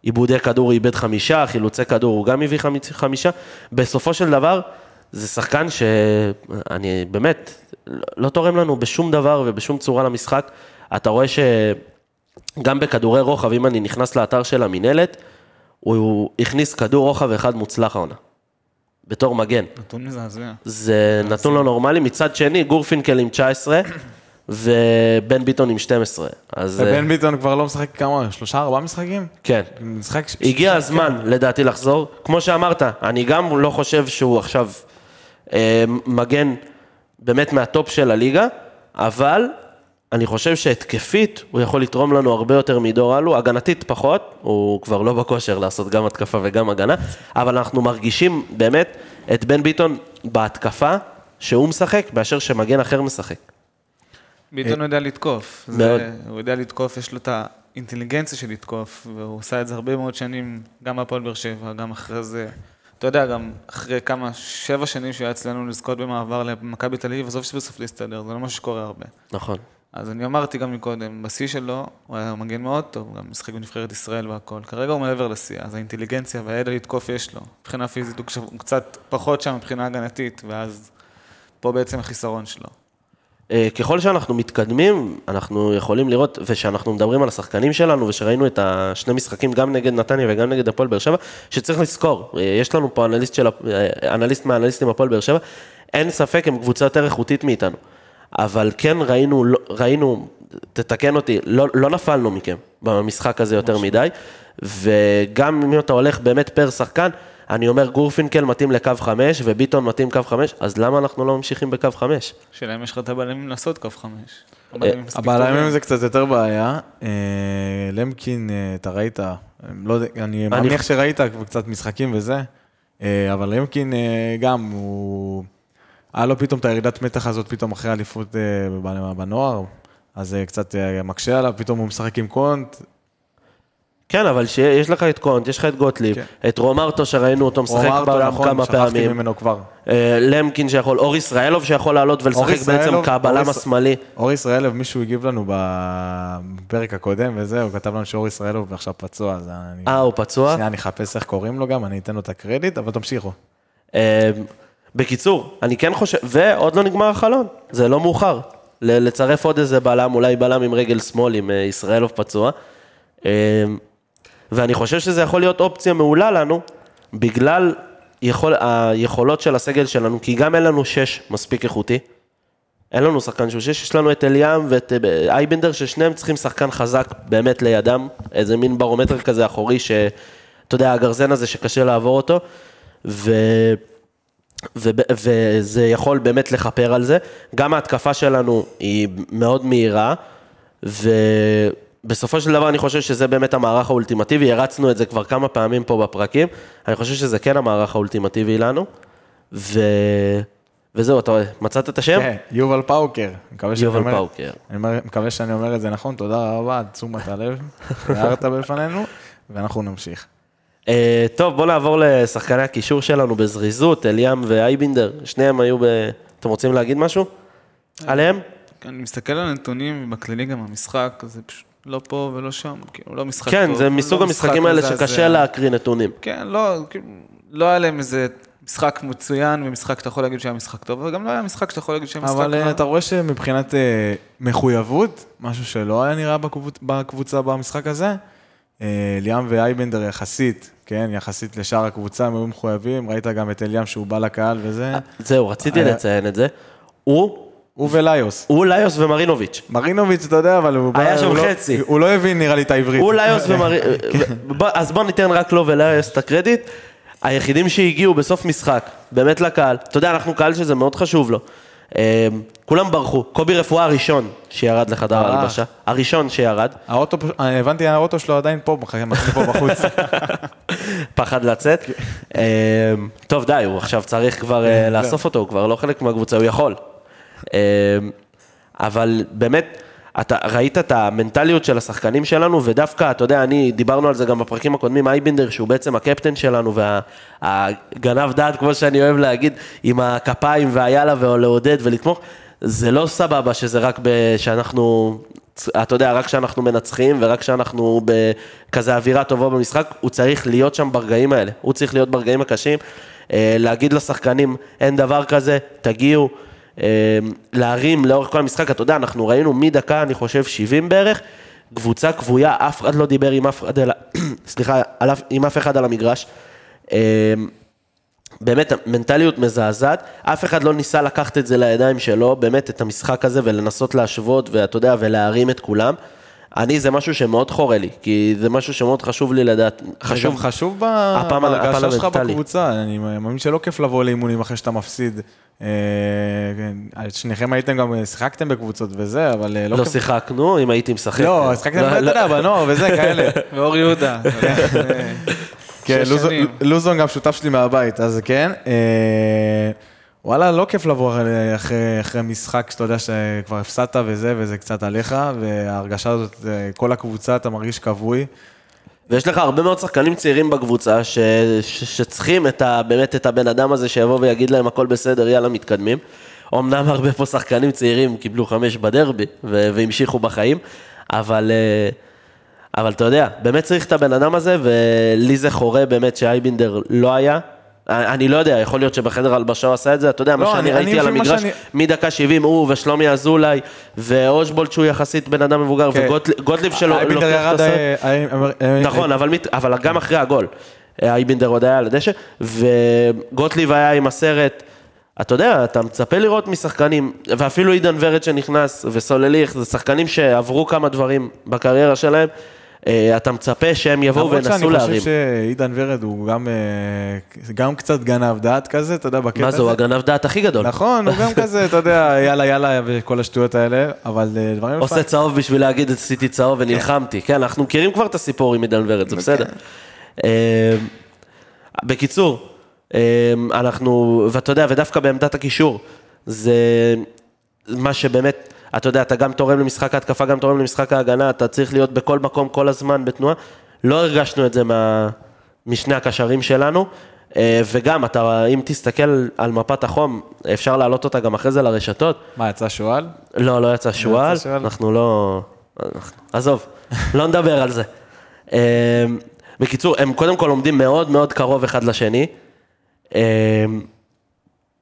עיבודי כדור איבד חמישה, חילוצי כדור הוא גם הביא חמישה. בסופו של דבר, זה שחקן שאני באמת, לא תורם לנו בשום דבר ובשום צורה למשחק. אתה רואה גם בכדורי רוחב, אם אני נכנס לאתר של המינהלת, הוא, הכניס כדור רוחב אחד מוצלח העונה. בתור מגן. נתון מזעזע. זה נתון לא נורמלי. מצד שני, גורפינקל עם 19 ובן ביטון עם 12. אז אה, ובן ביטון כבר לא משחק כמה, שלושה, ארבעה משחקים? כן. משחק... הגיע הזמן, לדעתי, לחזור. כמו שאמרת, אני גם לא חושב שהוא עכשיו מגן באמת מהטופ של הליגה, אבל אני חושב שהתקפית הוא יכול לתרום לנו הרבה יותר מדור אלו, הגנתית פחות, הוא כבר לא בכושר לעשות גם התקפה וגם הגנה, אבל אנחנו מרגישים באמת את בן ביטון בהתקפה שהוא משחק, באשר שמגן אחר משחק. ביטון יודע לתקוף. מאוד. זה- הוא יודע לתקוף, יש לו את האינטליגנציה של לתקוף, והוא עושה את זה הרבה מאוד שנים, גם בהפועל באר שבע, גם אחרי זה. אתה יודע, גם אחרי כמה, שבע שנים שהיה אצלנו לזכות במעבר למכבי תל אביב, עזוב שבסוף להסתדר, זה לא משהו שקורה הרבה. נכון. אז אני אמרתי גם מקודם, בשיא שלו, הוא היה מגן מאוד טוב, גם משחק בנבחרת ישראל והכל. כרגע הוא מעבר לשיא, אז האינטליגנציה והידע לתקוף יש לו. מבחינה פיזית הוא קצת פחות שם מבחינה הגנתית, ואז פה בעצם החיסרון שלו. אה, ככל שאנחנו מתקדמים, אנחנו יכולים לראות, ושאנחנו מדברים על השחקנים שלנו, ושראינו את השני משחקים, גם נגד נתניה וגם נגד הפועל באר שבע, שצריך לזכור, אה, יש לנו פה אנליסט, של, אה, אנליסט מהאנליסטים הפועל באר שבע, אין ספק, הם קבוצה יותר איכותית מאיתנו. אבל כן ראינו, לא- ראינו, תתקן אותי, לא, לא נפלנו מכם במשחק הזה יותר מדי, וגם אם אתה הולך באמת פר שחקן, אני אומר גורפינקל מתאים לקו חמש, וביטון מתאים קו חמש, אז למה אנחנו לא ממשיכים בקו חמש? השאלה אם יש לך את הבעלים לעשות קו חמש. אה, טובים. זה קצת יותר בעיה. אה, למקין, אה, אתה ראית, לא יודע, אני מניח שראית קצת משחקים וזה, אבל למקין גם, הוא... היה לו פתאום את הירידת מתח הזאת, פתאום אחרי אליפות בנ- בנוער, אז זה קצת מקשה עליו, פתאום הוא משחק עם קונט, כן, אבל שיש לך את קונט, יש לך את גוטליב, כן. את רומרטו שראינו אותו משחק בעולם נכון, כמה שכחתי פעמים, ממנו כבר. אה, למקין שיכול, אור ישראלוב שיכול לעלות ולשחק בעצם כבלם השמאלי. אור ישראלוב, מישהו הגיב לנו בפרק הקודם וזהו, הוא כתב לנו שאור ישראלוב עכשיו פצוע, אז אני... אה, הוא פצוע? שנייה, אני אחפש איך קוראים לו גם, אני אתן לו את הקרדיט, אבל תמשיכו. אה, בקיצור, אני כן חושב, ועוד לא נגמר החלון, זה לא מאוחר. לצרף עוד איזה בלם, אולי בלם עם רגל שמאל, עם אה, ישראלוב פצוע. ואני חושב שזה יכול להיות אופציה מעולה לנו, בגלל יכול, היכולות של הסגל שלנו, כי גם אין לנו שש מספיק איכותי. אין לנו שחקן שהוא שש, יש לנו את אליאם ואת אה, אייבנדר, ששניהם צריכים שחקן חזק באמת לידם, איזה מין ברומטר כזה אחורי, שאתה יודע, הגרזן הזה שקשה לעבור אותו, ו... ו... וזה יכול באמת לכפר על זה. גם ההתקפה שלנו היא מאוד מהירה, ובסופו של דבר אני חושב שזה באמת המערך האולטימטיבי, הרצנו את זה כבר כמה פעמים פה בפרקים, אני חושב שזה כן המערך האולטימטיבי לנו, ו... וזהו, אתה מצאת את השם? כן, יובל פאוקר. יובל אומר- פאוקר. אני מקווה שאני אומר את זה נכון, תודה רבה תשומת הלב, הערת בפנינו, ואנחנו נמשיך. אה, טוב, בואו נעבור לשחקני הקישור שלנו בזריזות, אליאם ואייבינדר, שניהם היו ב... אתם רוצים להגיד משהו? עליהם? אני מסתכל על הנתונים, ובכללי גם המשחק, זה פשוט לא פה ולא שם, כאילו, לא משחק כן, טוב, זה לא מסוג משחק המשחקים האלה. שקשה להקריא נתונים. כן, לא, כאילו, לא היה להם איזה משחק מצוין, ומשחק שאתה יכול להגיד שהיה משחק טוב, וגם לא היה משחק שאתה יכול להגיד שהיה משחק אבל אה. אתה רואה שמבחינת אה, מחויבות, משהו שלא היה נראה בקבוצ- בקבוצה במשחק הזה, אה, ליאם ואייבנדר יחסית, כן, יחסית לשאר הקבוצה, הם היו מחויבים, ראית גם את אליאם שהוא בא לקהל וזה, זהו, רציתי היה- לציין את זה. הוא, הוא וליוס. הוא ליוס ומרינוביץ'. מרינוביץ', אתה יודע, אבל הוא... היה שם לא- חצי. הוא לא הבין נראה לי את העברית. הוא ליוס ומרינוביץ'. אז בוא ניתן רק לו וליוס את הקרדיט. היחידים שהגיעו בסוף משחק, באמת לקהל, אתה יודע, אנחנו קהל שזה מאוד חשוב לו. אה, כולם ברחו. קובי רפואה הראשון שירד לחדר אה. ההלבשה. הראשון שירד. האוטו, אה, הבנתי, האוטו שלו עדיין פה, מחכה פה בחוץ. פחד לצאת. אה, טוב, די, הוא עכשיו צריך כבר אה, לאסוף אותו, הוא כבר לא חלק מהקבוצה, הוא יכול. אה, אבל באמת, אתה ראית את המנטליות של השחקנים שלנו, ודווקא, אתה יודע, אני, דיברנו על זה גם בפרקים הקודמים, אייבינדר, שהוא בעצם הקפטן שלנו, והגנב דעת, כמו שאני אוהב להגיד, עם הכפיים והיאללה, ולעודד ולתמוך, זה לא סבבה שזה רק שאנחנו, אתה יודע, רק כשאנחנו מנצחים ורק כשאנחנו בכזה אווירה טובה במשחק, הוא צריך להיות שם ברגעים האלה, הוא צריך להיות ברגעים הקשים, אה, להגיד לשחקנים, אין דבר כזה, תגיעו. אה, להרים לאורך כל המשחק, אתה יודע, אנחנו ראינו מדקה, אני חושב, 70 בערך, קבוצה כבויה, אף אחד לא דיבר עם אף אחד, סליחה, על אף- עם אף אחד על המגרש. אה, באמת, מנטליות מזעזעת, אף אחד לא ניסה לקחת את זה לידיים שלו, באמת, את המשחק הזה, ולנסות להשוות, ואתה יודע, ולהרים את כולם. אני, זה משהו שמאוד חורה לי, כי זה משהו שמאוד חשוב לי לדעת, חשוב, חשוב, גם חשוב ב- הפן- בהרגשה שלך. בקבוצה, אני מאמין שלא כיף לבוא לאימונים אחרי שאתה מפסיד. אה, כן, שניכם הייתם גם, שיחקתם בקבוצות וזה, אבל אה, לא לא כיף. שיחקנו, אם הייתי משחק. לא, שיחקתם, אתה יודע, בנוער וזה, כאלה. ואור יהודה. זה- כן, שנים. לוזון גם שותף שלי מהבית, אז כן. וואלה, לא כיף לבוא אחרי- אחרי, אחרי משחק שאתה יודע שכבר הפסדת וזה, וזה קצת עליך, וההרגשה הזאת, כל הקבוצה, אתה מרגיש כבוי. ויש לך הרבה מאוד שחקנים צעירים בקבוצה, ש, ש, שצריכים את ה, באמת את הבן אדם הזה שיבוא ויגיד להם הכל בסדר, יאללה, מתקדמים. אמנם הרבה פה שחקנים צעירים קיבלו חמש בדרבי ו- והמשיכו בחיים, אבל, אה, אבל אתה יודע, באמת צריך את הבן אדם הזה, ולי זה חורה באמת שאייבינדר לא היה. אני לא יודע, יכול להיות שבחדר הלבשה הוא עשה את זה, אתה יודע, מה לא, שאני אני- ראיתי אני על מה המגרש, שאני- מדקה 70, הוא ושלומי אזולאי, ואושבולט שהוא יחסית בן אדם מבוגר, כן. וגוטליב שלו אייבינדר לוקח את הסרט. אה, אה, אה, אה, נכון, אבל, אבל גם אחרי הגול, אה, אייבינדר עוד היה על הדשא, וגוטליב היה עם הסרט. אתה יודע, אתה מצפה לראות משחקנים, ואפילו עידן ורד שנכנס, וסולליך, זה שחקנים שעברו כמה דברים בקריירה שלהם, אה, אתה מצפה שהם יבואו למרות וינסו שאני להרים. חושב שעידן ורד הוא גם, אה, גם קצת גנב דעת כזה, אתה יודע, בקטע מה הזה. זה, הוא הגנב דעת הכי גדול. נכון, הוא גם כזה, אתה יודע, יאללה יאללה וכל השטויות האלה, אבל אה, דברים... עושה צהוב בשביל להגיד, עשיתי צהוב ונלחמתי. כן, אנחנו מכירים כבר את הסיפור עם עידן ורד, זה בסדר. אה, בקיצור, אה, אנחנו, ואתה יודע, ודווקא בעמדת הקישור, זה מה שבאמת, אתה יודע, אתה גם תורם למשחק ההתקפה, גם תורם למשחק ההגנה, אתה צריך להיות בכל מקום, כל הזמן, בתנועה. לא הרגשנו את זה מה, משני הקשרים שלנו. אה, וגם, אתה, אם תסתכל על מפת החום, אפשר להעלות אותה גם אחרי זה לרשתות. מה, יצא שועל? לא, לא יצא שועל, שועל? אנחנו לא... אנחנו- עזוב, לא נדבר על זה. אמ, בקיצור, הם קודם כל עומדים מאוד מאוד קרוב אחד לשני.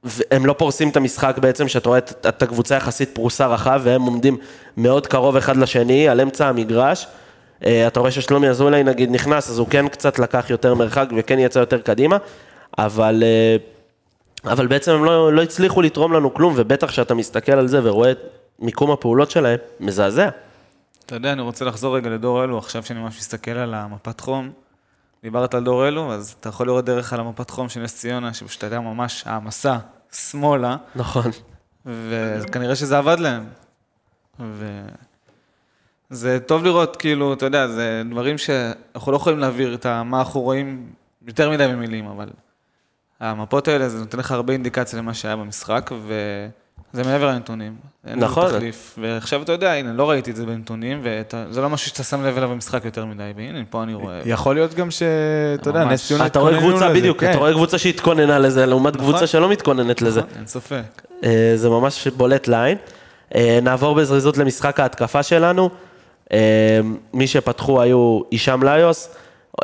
והם לא פורסים את המשחק בעצם, שאתה רואה את את הקבוצה יחסית פרוסה רחב, והם עומדים מאוד קרוב אחד לשני, על אמצע המגרש. אה, אתה רואה ששלומי אזולאי נגיד נכנס, אז הוא כן קצת לקח יותר מרחק וכן יצא יותר קדימה, אבל... אה, אבל בעצם הם לא, לא הצליחו לתרום לנו כלום, ובטח כשאתה מסתכל על זה ורואה את מיקום הפעולות שלהם, מזעזע. אתה יודע, אני רוצה לחזור רגע לדור אלו, עכשיו שאני ממש מסתכל על המפת חום. דיברת על דור אלו, אז אתה יכול לראות דרך על המפת חום של נס ציונה, שפשוט הייתה ממש העמסה שמאלה, נכון. וכנראה שזה עבד להם. וזה טוב לראות, כאילו, אתה יודע, זה דברים שאנחנו לא יכולים להעביר את מה אנחנו רואים יותר מדי במילים, אבל המפות האלה, זה נותן לך הרבה אינדיקציה למה שהיה במשחק, וזה מעבר לנתונים. נכון. לזה תחליף. ועכשיו אתה יודע, הנה, לא ראיתי את זה בנתונים, וזה לא משהו שאתה שם לב אליו במשחק יותר מדי, והנה, פה אני רואה. יכול להיות גם שאתה יודע. נס ציונה אתה רואה התכוננו קבוצה, לזה, בדיוק, כן. אתה רואה קבוצה שהתכוננה לזה, לעומת קבוצה שלא מתכוננת לזה. נכון, אין ספק. אה, זה ממש בולט לעין. אה, נעבור בזריזות למשחק ההתקפה שלנו. אה, מי שפתחו היו הישאם ליוס,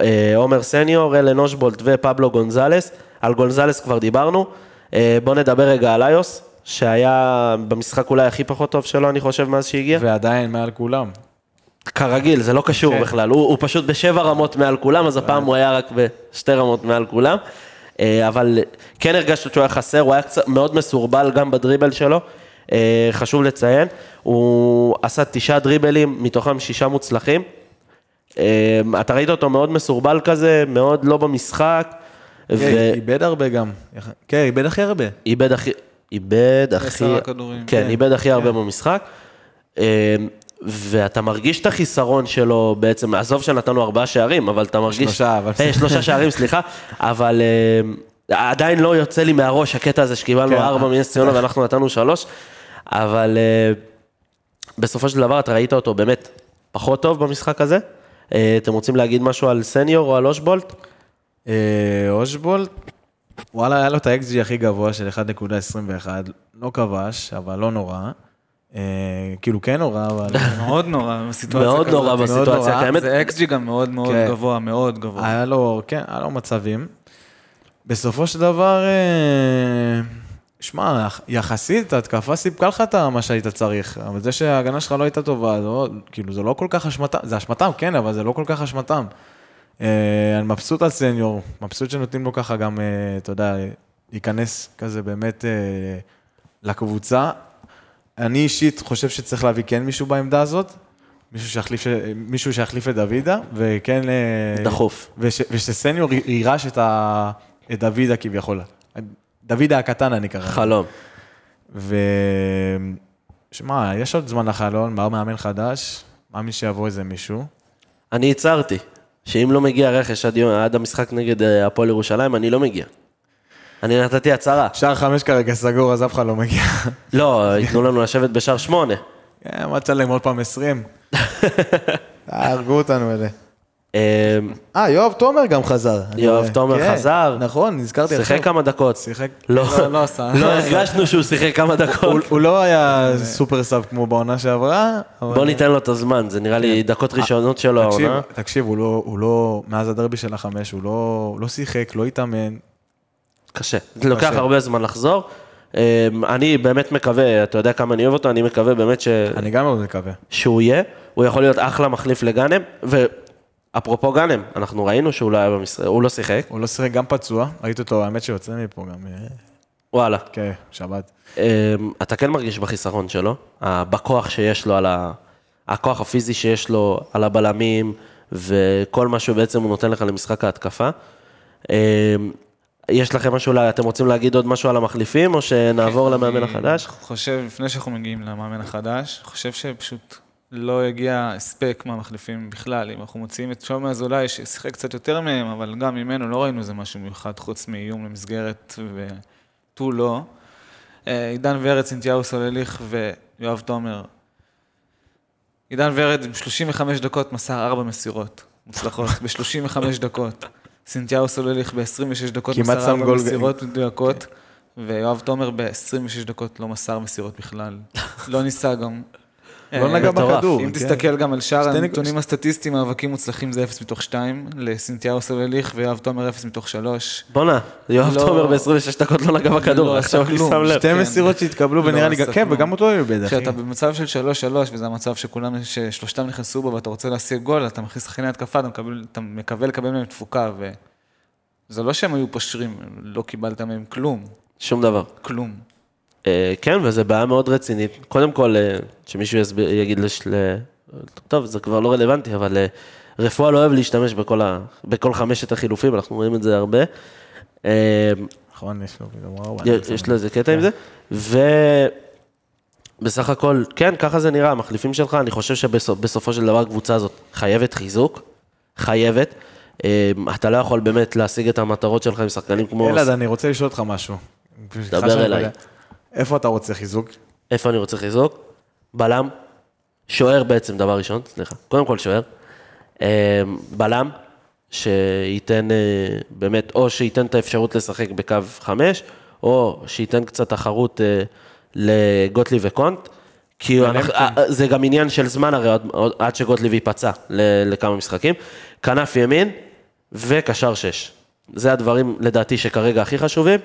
אה, עומר סניור, אלן אושבולט ופבלו גונזלס. על גונזלס כבר דיברנו. אה, בואו נדבר רגע על ליוס, שהיה במשחק אולי הכי פחות טוב שלו, אני חושב, מאז שהגיע. ועדיין מעל כולם. כרגיל, זה לא קשור כן. בכלל, הוא, הוא פשוט בשבע רמות מעל כולם, אז הפעם הוא היה רק בשתי רמות מעל כולם. אה, אבל כן הרגשת שהוא היה חסר, הוא היה קצת מאוד מסורבל גם בדריבל שלו, אה, חשוב לציין. הוא עשה תשעה דריבלים, מתוכם שישה מוצלחים. אה, אתה ראית אותו מאוד מסורבל כזה, מאוד לא במשחק, כן, איבד הרבה גם. כן, איבד הכי הרבה. ואיבד הכי... איבד הכי... עשרה כדורים. כן, כן, איבד הכי הרבה במשחק. אה, ואתה מרגיש את החיסרון שלו בעצם, עזוב שנתנו ארבעה שערים, אבל אתה מרגיש... שלושה, אבל- אה, שלושה שערים, סליחה, אבל אה, עדיין לא יוצא לי מהראש הקטע הזה שקיבלנו כן. ארבע מנס ציונה ואנחנו נתנו שלוש, אבל אה, בסופו של דבר אתה ראית אותו באמת פחות טוב במשחק הזה. אה, אתם רוצים להגיד משהו על סניור או על אושבולט? אושבולט, וואלה, היה לו את האקסג'י הכי גבוה של 1.21, לא כבש, אבל לא נורא. אה, כאילו כן נורא, אבל... מאוד נורא בסיטואציה מאוד כזאת. נורא בסיטואציה נורא. הקיימת. זה אקסג'י גם מאוד מאוד כן. גבוה, מאוד גבוה. היה לו, כן, היה לו מצבים. בסופו של דבר, אה, שמע, יחסית, ההתקפה סיפקה לך את מה שהיית צריך, אבל זה שההגנה שלך לא הייתה טובה, זה לא, כאילו, זה לא כל כך אשמתם, זה אשמתם, כן, אבל זה לא כל כך אשמתם. אה, אני מבסוט על סניור, מבסוט שנותנים לו ככה גם, אה, אתה יודע, להיכנס כזה באמת אה, לקבוצה. אני אישית חושב שצריך להביא כן מישהו בעמדה הזאת, מישהו שיחליף, מישהו שיחליף את דוידה, וכן... דחוף. וש, ושסניור יירש את, ה, את דוידה כביכול. דוידה הקטן אני קרא. חלום. ו... שמע, יש עוד זמן לחלון, בא מאמן חדש, מאמין שיבוא איזה מישהו. אני הצהרתי, שאם לא מגיע רכש עד, יום, עד המשחק נגד אה, הפועל ירושלים, אני לא מגיע. אני נתתי הצהרה. שער חמש כרגע סגור, אז אף אחד לא מגיע. לא, ייתנו לנו לשבת בשער שמונה. כן, מה תשלם עוד פעם 20? הרגו אותנו אלה. אה, אה, יואב תומר גם חזר. יואב. תומר כן, חזר. נכון, נזכרתי שיחק כמה דקות. שיחק. לא, לא, לא עשה. לא הרגשנו שהוא שיחק כמה דקות. הוא לא היה סופר סאב כמו בעונה שעברה. בוא ניתן לו את הזמן, זה נראה לי דקות ראשונות שלו העונה. תקשיב, הוא לא, הוא לא, מאז הדרבי של החמש, הוא לא, לא שיחק, לא התאמן. קשה. זה לוקח. הרבה זמן לחזור. אה, אני באמת מקווה, אתה יודע כמה אני אוהב אותו, אני מקווה באמת ש... אני גם מאוד מקווה. שהוא יהיה, הוא יכול להיות אחלה מחליף לגאנם, ואפרופו גאנם, אנחנו ראינו שהוא לא היה במשחק, הוא לא שיחק, הוא לא שיחק גם פצוע, ראיתי אותו, האמת שיוצא מפה גם, אה, וואלה. כן, שבת. אה, אתה כן מרגיש בחיסרון שלו, בכוח שיש לו על ה... הכוח הפיזי שיש לו על הבלמים, וכל מה שבעצם הוא נותן לך למשחק ההתקפה. אה, יש לכם משהו, אתם רוצים להגיד עוד משהו על המחליפים, או שנעבור למאמן החדש? אני חושב, לפני שאנחנו מגיעים למאמן החדש, חושב שפשוט לא הגיע הספק מהמחליפים בכלל. אם אנחנו מוציאים את שומר אזולאי, ששיחק קצת יותר מהם, אבל גם ממנו לא ראינו איזה משהו מיוחד, חוץ מאיום למסגרת ותו לא. אה, עידן ורד, סינתיהו סולליך ויואב תומר. עידן ורד עם 35 דקות מסר 4 מסירות מוצלחות, ב-35 דקות. סינתיהו סולליך ב-26 דקות מסר 4 גול- מסירות מדויקות, ויואב תומר ב-26 דקות לא מסר מסירות בכלל. לא ניסה גם. לא אה, נגע מטורף. בכדור. אם כן. תסתכל גם על שאר הנתונים הסטטיסטיים, מאבקים מוצלחים זה 0 מתוך 2, לסינתיהו סולליך ויואב תומר 0 מתוך 3. בואנה, יואב לא- תומר ב-26 דקות לא נגע בכדור, לא עכשיו עשה אני כלום. שם לב. שתי כן. מסירות שהתקבלו, לא ונראה לי, כן. וגם אותו הוא איבד. כשאתה במצב של 3-3, וזה המצב שכולם, ששלושתם נכנסו בו ואתה רוצה להשיג גול, אתה מכניס שחקני התקפה, אתה מקווה לקבל מהם תפוקה, וזה לא שהם היו פושרים, לא קיבלת מהם כלום, שום דבר. כלום. אה, כן, וזו בעיה מאוד רצינית. קודם כל, אה, שמישהו יסביר, יגיד לש... טוב, זה כבר לא רלוונטי, אבל אה, רפואה לא אוהב להשתמש בכל, ה... בכל חמשת החילופים, אנחנו רואים את זה הרבה. נכון, יש לו פתאום ארבע. יש לו איזה קטע עם זה. ובסך הכל, כן, ככה זה נראה, המחליפים שלך, אני חושב שבסופו של דבר הקבוצה הזאת חייבת חיזוק, חייבת. אתה לא יכול באמת להשיג את המטרות שלך עם שחקנים כמו... אלעד, אני רוצה לשאול אותך משהו. שאני אליי. איפה אתה רוצה חיזוק? איפה אני רוצה חיזוק? בלם, שוער בעצם, דבר ראשון, סליחה, קודם כל שוער. אה, בלם, שייתן אה, באמת, או שייתן את האפשרות לשחק בקו חמש, או שייתן קצת תחרות אה, לגוטליב וקונט. כי אנחנו, אה, זה גם עניין של זמן הרי, עוד- עוד- עד שגוטליב ייפצע לכמה משחקים. כנף ימין וקשר שש. זה הדברים, לדעתי, שכרגע הכי חשובים.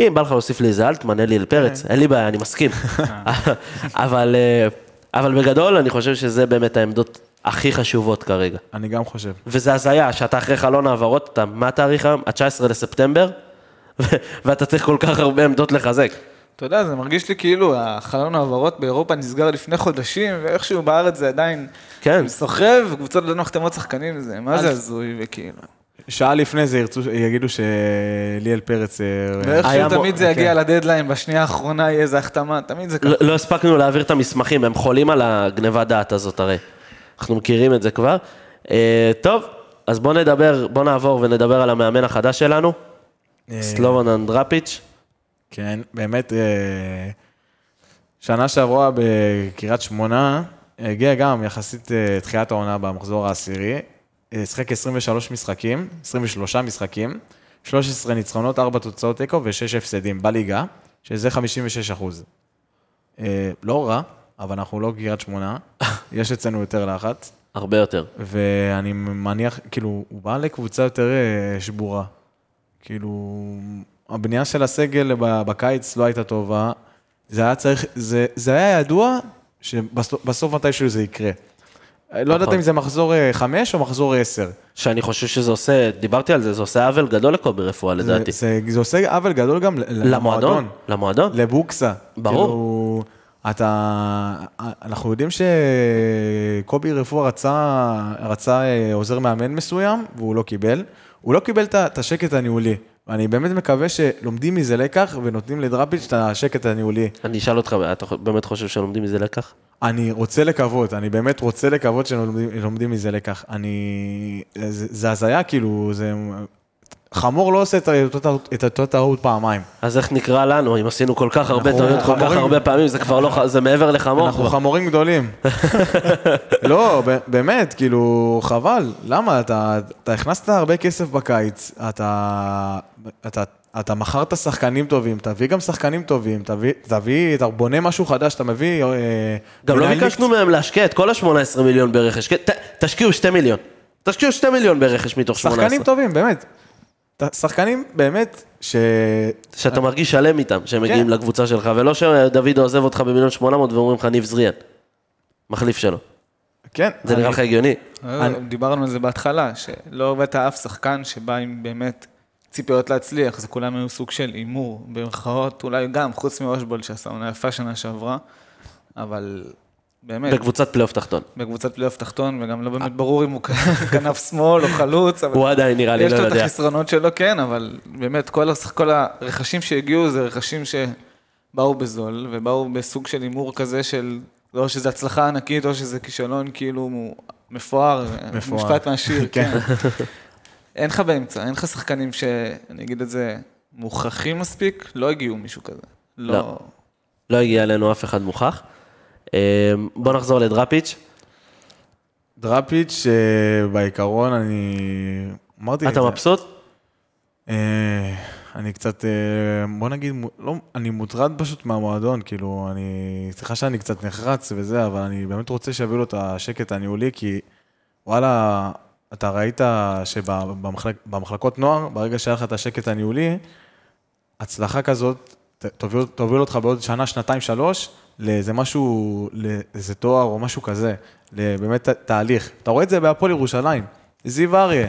אם בא לך להוסיף לי איזה אלטמן, אליאל פרץ, אין לי בעיה, אני מסכים. אבל, אה, אבל בגדול, אני חושב שזה באמת העמדות הכי חשובות כרגע. אני גם חושב. וזה הזיה, שאתה אחרי חלון העברות, אתה, מה התאריך היום? ה-19 לספטמבר, ואתה צריך כל כך הרבה עמדות לחזק. אתה יודע, זה מרגיש לי כאילו החלון העברות באירופה נסגר לפני חודשים, ואיכשהו בארץ זה עדיין כן, סוחב, וקבוצות לא נחתמות שחקנים, זה מה זה הזוי, וכאילו. שעה לפני זה ירצו, יגידו שליאל פרץ... אה, ואיכשהו תמיד זה יגיע כן. לדדליין, בשנייה האחרונה יהיה איזה החתמה, תמיד זה ככה. לא, לא הספקנו להעביר את המסמכים, הם חולים על הגניבת דעת הזאת הרי. אנחנו מכירים את זה כבר. אה, טוב, אז בואו נדבר, בואו נעבור ונדבר על המאמן החדש שלנו, אה, סלובון אנדרפיץ'. כן, באמת, שנה שעברה בקריית שמונה, הגיע גם יחסית תחילת העונה במחזור העשירי, שיחק 23 משחקים, 23 משחקים, 13 ניצחונות, 4 תוצאות תיקו ו-6 הפסדים בליגה, שזה 56 אחוז. אה, לא רע, אבל אנחנו לא קריית שמונה, יש אצלנו יותר לחץ, הרבה יותר. ואני מניח, כאילו, הוא בא לקבוצה יותר אה, שבורה. כאילו, הבנייה של הסגל בקיץ לא הייתה טובה. זה היה צריך, זה, זה היה ידוע שבסוף מתישהו זה יקרה. לא יודעת נכון. אם זה מחזור אה, חמש או מחזור עשר. שאני חושב שזה עושה, דיברתי על זה, זה עושה עוול גדול לקובי רפואה זה, לדעתי. זה, זה עושה עוול גדול גם למועדון, למועדון. לבוקסה. ברור. כאילו, אתה, אנחנו יודעים שקובי רפואה רצה, רצה אה, עוזר מאמן מסוים, והוא לא קיבל. הוא לא קיבל את השקט הניהולי. ואני באמת מקווה שלומדים מזה לקח ונותנים לדראפיץ' את השקט הניהולי. אני אשאל אותך, אתה באמת חושב שלומדים מזה לקח? אני רוצה לקוות, אני באמת רוצה לקוות שלומדים לומדים מזה לקח. אני... זה הזיה, כאילו, זה... חמור לא עושה את אותו טעות- פעמיים. אז איך נקרא לנו, אם עשינו כל כך הרבה טעויות כל כך. הרבה פעמים, זה כבר לא, זה מעבר לחמור אנחנו. חמורים גדולים. לא, באמת, כאילו, חבל. למה? אתה, הכנסת הרבה כסף בקיץ, אתה, מכרת שחקנים טובים, תביא גם שחקנים טובים, תביא, אתה בונה משהו חדש, אתה מביא... אה, גם לא ביקשנו מהם להשקיע את כל ה-18 מיליון ברכש, כן, תשקיעו 2 מיליון. תשקיעו 2 מיליון ברכש מתוך 18. שחקנים טובים, באמת. שחקנים באמת, ש... שאתה מרגיש שלם איתם, שהם מגיעים כן. לקבוצה שלך, ולא שדוד עוזב אותך במיליון 800 ואומרים לך ניב זריאן. מחליף שלו. כן. זה נראה אני- לך הגיוני? אני... דיברנו על זה בהתחלה, שלא הבאת אף שחקן שבא עם באמת ציפיות להצליח, זה כולם היו סוג של הימור, במרכאות, אולי גם, חוץ מאושבולד שעשה עונה יפה שנה שעברה, אבל באמת, בקבוצת פלייאוף תחתון. בקבוצת פלייאוף תחתון, וגם לא באמת ברור אם הוא כנף שמאל או חלוץ, הוא עדיין נראה לי, יש לא לו את יודע. החסרונות שלו, כן, אבל באמת, כל, הרכשים שהגיעו זה רכשים שבאו בזול, ובאו בסוג של הימור כזה של, או שזה הצלחה ענקית, או שזה כישלון כאילו מפואר, מפואר. משפט מהשיר, כן. כן. אין לך באמצע, אין לך שחקנים שאני אגיד את זה, מוכרחים מספיק, לא הגיעו מישהו כזה. לא. לא. לא הגיע אלינו אף אחד מוכח. אה, בוא נחזור לדראפיץ'. דראפיץ', אה, בעיקרון, אני... אמרתי את אתה. מבסוט? אה, אני קצת, אה, בוא נגיד, לא, אני מוטרד פשוט מהמועדון, כאילו, אני, סליחה שאני קצת נחרץ וזה, אבל אני באמת רוצה שיביאו לו את השקט הניהולי, כי וואלה, אתה ראית שבמחלקות נוער, ברגע שהיה לך את השקט הניהולי, הצלחה כזאת, תוביל, תוביל אותך בעוד שנה, שנתיים, שלוש, לאיזה משהו, לאיזה תואר או משהו כזה, באמת תהליך. אתה רואה את זה בהפועל ירושלים, זיו אריה.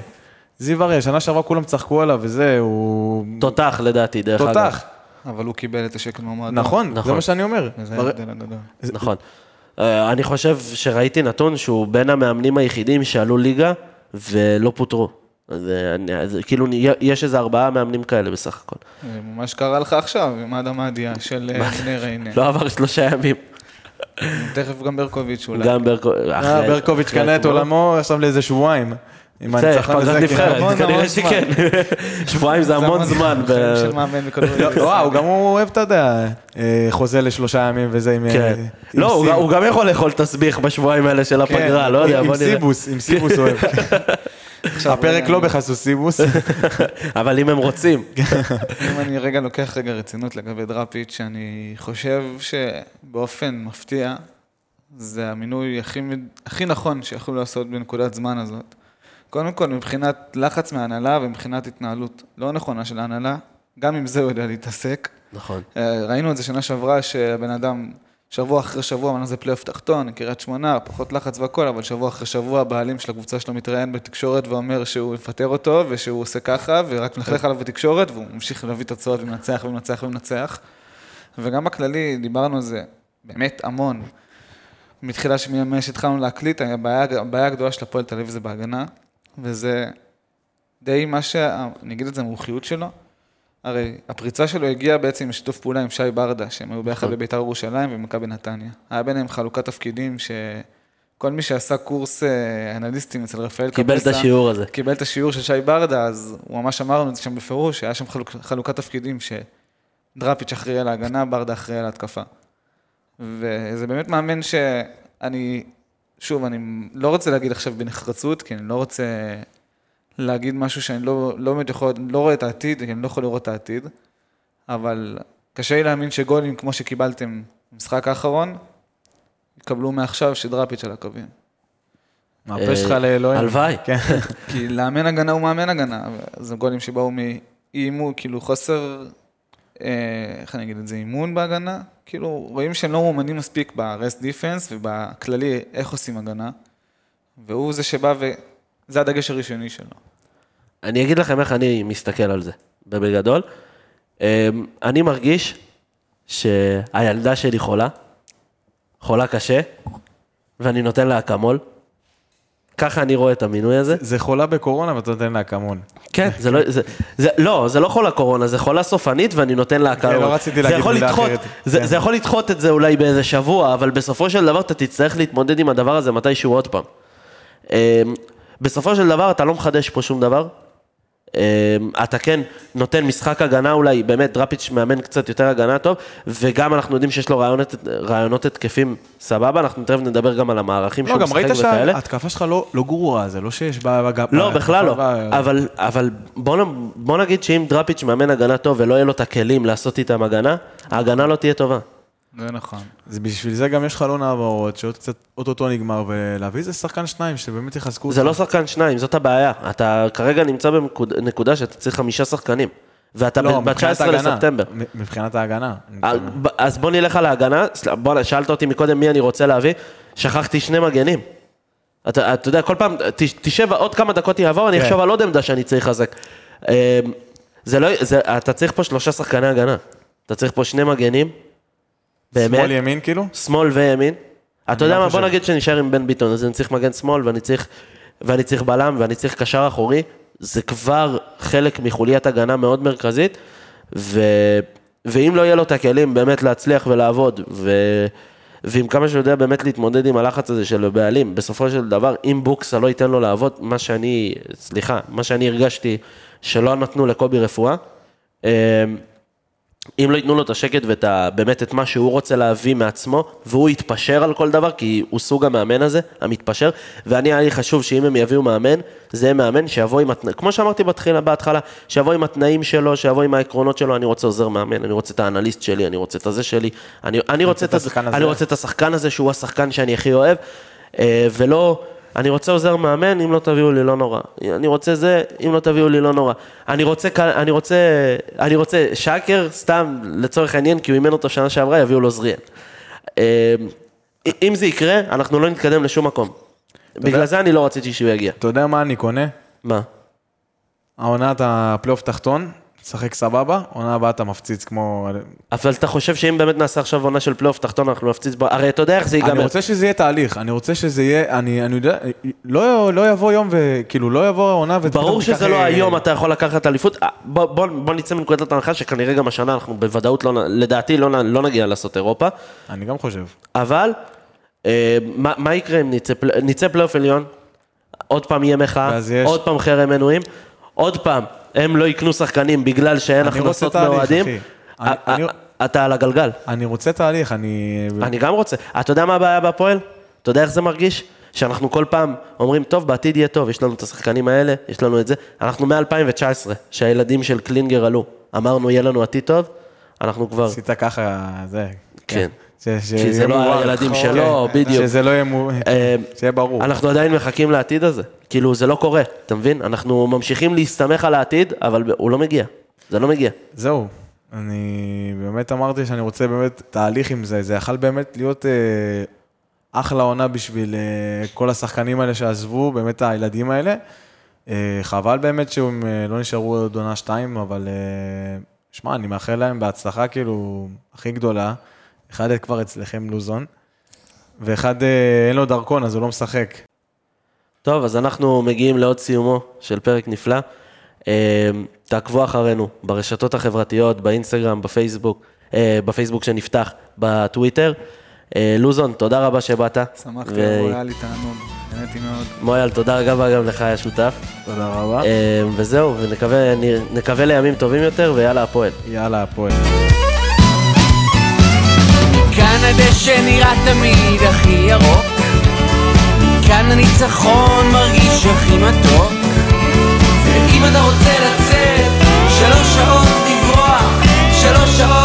זיו אריה, שנה שעברה כולם צחקו עליו וזה, הוא... תותח לדעתי, דרך אגב. תותח. אבל הוא קיבל את השקל מהמועדון. נכון, זה נכון. מה שאני אומר. וזה בר- ההבדל הגדול. נכון. אה, אני חושב שראיתי נתון שהוא בין המאמנים היחידים שעלו ליגה ולא פוטרו. אז אה, אני- אז כאילו יש איזה ארבעה מאמנים כאלה בסך הכל. זה ממש קרה לך עכשיו, עם אדם אדיה של אה, בני ריינה. לא עבר שלושה ימים. תכף גם ברקוביץ' אולי. גם. אה, ברקוביץ' אחרי קנה את. עולמו עכשיו לאיזה שבועיים. עם בסדר, הניצחון פגרת הזה, כן. נבחרת, כנראה שכן. שבועיים זה המון זמן. בכדורגל. לא, הוא גם הוא אוהב, אתה יודע, אה, חוזה לשלושה ימים וזה עם... אה, כן. עם לא, הוא גם- הוא גם יכול לאכול תסביך בשבועיים האלה של כן, הפגרה, לא יודע, עם בוא נראה. סיבוס, עם סיבוס הוא אוהב. הפרק לא סיבוס. אבל אם הם רוצים. אם אני רגע לוקח רגע רצינות לגבי דראפיץ', אני חושב שבאופן מפתיע, זה המינוי הכי, נכון שיכולו לעשות בנקודת זמן הזאת. קודם כל, מבחינת לחץ מההנהלה ומבחינת התנהלות לא נכונה של ההנהלה, גם עם זה הוא יודע להתעסק. נכון. אה, ראינו את זה שנה שעברה, שהבן אדם, שבוע אחרי שבוע, אמרנו זה פלייאוף תחתון, קריית שמונה, פחות לחץ והכל, אבל שבוע אחרי שבוע הבעלים של הקבוצה שלו מתראיין בתקשורת ואומר שהוא יפטר אותו, ושהוא עושה ככה, ורק מלכלך עליו בתקשורת, והוא ממשיך להביא תוצאות ומנצח ומנצח ומנצח. וגם בכללי, דיברנו על זה באמת המון. מתחילה שמימי שהתחלנו להקליט, הבעיה, הבעיה הגדולה של הפועל תל אביב זה בהגנה, וזה די מה ש... אני אגיד את זה, המומחיות שלו. הרי הפריצה שלו הגיעה בעצם בשיתוף פעולה עם שי ברדה, שהם היו ביחד בביתר ירושלים ומכבי נתניה. היה ביניהם חלוקת תפקידים שכל מי שעשה קורס אה, אנליסטים אצל רפאל קיבל את השיעור הזה. קיבל את השיעור של שי ברדה, אז הוא ממש אמר לנו את זה שם בפירוש, שהיה שם חלוק, חלוקת תפקידים שדראפיץ' אחראי על ההגנה, ברדה אחראי על ההתקפה. וזה באמת מאמן שאני, שוב, אני לא רוצה להגיד עכשיו בנחרצות, כי אני לא רוצה להגיד משהו שאני לא, לא באמת יכול, לא רואה את העתיד, כי אני לא יכול לראות את העתיד, אבל קשה לי להאמין שגולים כמו שקיבלתם במשחק האחרון, יקבלו מעכשיו שדראפיץ' על הקווים. מהפה שלך לאלוהים. הלוואי. כן. כי לאמן הגנה הוא מאמן הגנה, זה גולים שבאו אימון, כאילו חוסר, אה, איך אני אגיד את זה, אימון בהגנה. כאילו, רואים שהם לא מאומנים מספיק ב-rest defense ובכללי איך עושים הגנה. והוא זה שבא וזה הדגש הראשוני שלו. אני אגיד לכם איך אני מסתכל על זה, בגדול. אמ, אני מרגיש שהילדה שלי חולה, חולה קשה, ואני נותן לה אקמול. ככה אני רואה את המינוי הזה. זה חולה בקורונה ואתה נותן לה אקמול. כן, זה לא, זה, זה, לא, זה לא חולה קורונה, זה חולה סופנית ואני נותן לה אקמול. לא רציתי להגיד מילה לדחות, אחרת. זה, כן. זה יכול לדחות את זה אולי באיזה שבוע, אבל בסופו של דבר אתה תצטרך להתמודד עם הדבר הזה מתישהו עוד פעם. אמ, בסופו של דבר אתה לא מחדש פה שום דבר. אמ, אתה כן נותן משחק הגנה אולי, באמת דראפיץ' מאמן קצת יותר הגנה טוב, וגם אנחנו יודעים שיש לו רעיונות, רעיונות התקפים סבבה, אנחנו תכף נדבר גם על המערכים לא, שהוא גם משחק ראית וכאלה. שההתקפה שלך לא לא גרועה, זה לא שיש בה... לא, בכלל לא, ב- אבל, אבל בוא, בוא נגיד שאם דראפיץ' מאמן הגנה טוב ולא יהיה לו את הכלים לעשות איתם הגנה, ההגנה לא תהיה טובה. זה נכון. אז בשביל זה גם יש חלון העברות, שעוד קצת אוטוטו נגמר, ולהביא איזה שחקן שניים שבאמת יחזקו זה לא שחקן שניים, זאת הבעיה. אתה כרגע נמצא בנקודה שאתה צריך חמישה שחקנים, ואתה לא, ב- מבחינת ב-19 ההגנה. לספטמבר. מבחינת ההגנה. אה, אז בוא נלך על ההגנה, בוא, שאלת אותי מקודם מי אני רוצה להביא, שכחתי שני מגנים. אתה, אתה יודע, כל פעם, ת- תשב, עוד כמה דקות יעבור, אני כן. אחשוב על עוד עמדה שאני צריך לחזק. אה, זה לא, זה, אתה צריך פה שלושה שחקני הגנה. אתה צריך פה שני מגנים, באמת. שמאל ימין כאילו? שמאל וימין. אתה יודע מה, בוא. נגיד שנשאר עם בן ביטון, אז אני צריך מגן שמאל ואני צריך, ואני צריך בלם ואני צריך קשר אחורי, זה כבר חלק מחוליית הגנה מאוד מרכזית, ו... ואם לא יהיה לו את הכלים באמת להצליח ולעבוד, ו... ועם כמה שהוא יודע באמת להתמודד עם הלחץ הזה של הבעלים, בסופו של דבר, אם בוקסה לא ייתן לו לעבוד, מה שאני, סליחה, מה שאני הרגשתי שלא נתנו לקובי רפואה, אמ, אם לא ייתנו לו את השקט ואת ה, באמת את מה שהוא רוצה להביא מעצמו, והוא יתפשר על כל דבר, כי הוא סוג המאמן הזה, המתפשר, ואני, היה לי חשוב שאם הם יביאו מאמן, זה יהיה מאמן שיבוא עם, התנ... כמו שאמרתי בתחילה, בהתחלה, שיבוא עם התנאים שלו, שיבוא עם העקרונות שלו, אני רוצה עוזר מאמן, אני רוצה את האנליסט שלי, אני רוצה את הזה שלי, אני, אני, רוצה, את את השחקן הזה. אני רוצה את השחקן הזה שהוא השחקן שאני הכי אוהב, אה, ולא, אני רוצה עוזר מאמן, אם לא תביאו לי לא נורא. אני רוצה זה, אם לא תביאו לי לא נורא. אני רוצה, אני רוצה, אני רוצה שקר, סתם לצורך העניין, כי הוא אימן אותו שנה שעברה, יביאו לו זריאן. אה, אם זה יקרה, אנחנו לא נתקדם לשום מקום. בגלל זה אני לא רציתי שהוא יגיע. אתה יודע מה אני קונה? מה? העונת הפלייאוף תחתון, תשחק סבבה, עונה הבאה אתה מפציץ כמו... אבל אתה חושב שאם באמת נעשה עכשיו עונה של פלייאוף תחתון, אנחנו נפציץ הרי אתה יודע איך זה ייגמר. אני רוצה שזה יהיה תהליך, אני רוצה שזה יהיה, אני, אני יודע, לא, לא יבוא יום וכאילו לא יבוא העונה ופתאום ברור שזה לא אה, היום אתה יכול לקחת אליפות, אה, בוא, בוא, בוא נצא מנקודת הנחה שכנראה גם השנה אנחנו בוודאות, לא, לדעתי לא, לא נגיע לעשות אירופה, אני גם חושב. אבל אה, מה, מה יקרה אם נצא, נצא פלייאוף עליון, עוד פעם יהיה מחאה, ואז יש- עוד פעם חרם מנויים, עוד פעם הם לא יקנו שחקנים בגלל שאין הכנסות מאוהדים, אתה על הגלגל. אני רוצה תהליך, אני... אני גם רוצה. אתה יודע מה הבעיה בהפועל? אתה יודע איך זה מרגיש? שאנחנו כל פעם אומרים, טוב, בעתיד יהיה טוב, יש לנו את השחקנים האלה, יש לנו את זה. אנחנו מ-2019, שהילדים של קלינגר עלו, אמרנו, יהיה לנו עתיד טוב, אנחנו כבר... עשית ככה, זה... כן. ש- כי שיהיה זה לא מובן. הילדים כן. שלו, בדיוק. שזה לא יהיה מו- אה, שיהיה ברור. אנחנו עדיין מחכים לעתיד הזה. כאילו, זה לא קורה, אתה מבין? אנחנו ממשיכים להסתמך על העתיד, אבל הוא לא מגיע. זה לא מגיע. זהו. אני באמת אמרתי שאני רוצה באמת תהליך עם זה, זה יכל באמת להיות אה, אחלה עונה בשביל אה, כל השחקנים האלה שעזבו, באמת הילדים האלה. אה, חבל באמת שהם אה, לא נשארו עוד עונה שתיים, אבל אה, שמע, אני מאחל להם בהצלחה כאילו הכי גדולה. אחד כבר אצלכם לוזון, ואחד אה, אין לו דרכון אז הוא לא משחק. טוב, אז אנחנו מגיעים לעוד סיומו של פרק נפלא. אה, תעקבו אחרינו ברשתות החברתיות, באינסטגרם, בפייסבוק, אה, בפייסבוק שנפתח, בטוויטר. לוזון, תודה רבה שבאת. שמחתי, ו- היה לי תענוג, נהניתי מאוד. מויאל, תודה רבה גם לך, היה שותף. תודה רבה. וזהו, ונקווה לימים טובים יותר, ויאללה, הפועל. יאללה, הפועל. מכאן הדשא נראה תמיד הכי ירוק, מכאן הניצחון מרגיש הכי מתוק. ואם אתה רוצה לצאת, שלוש שעות לברוח, שלוש שעות...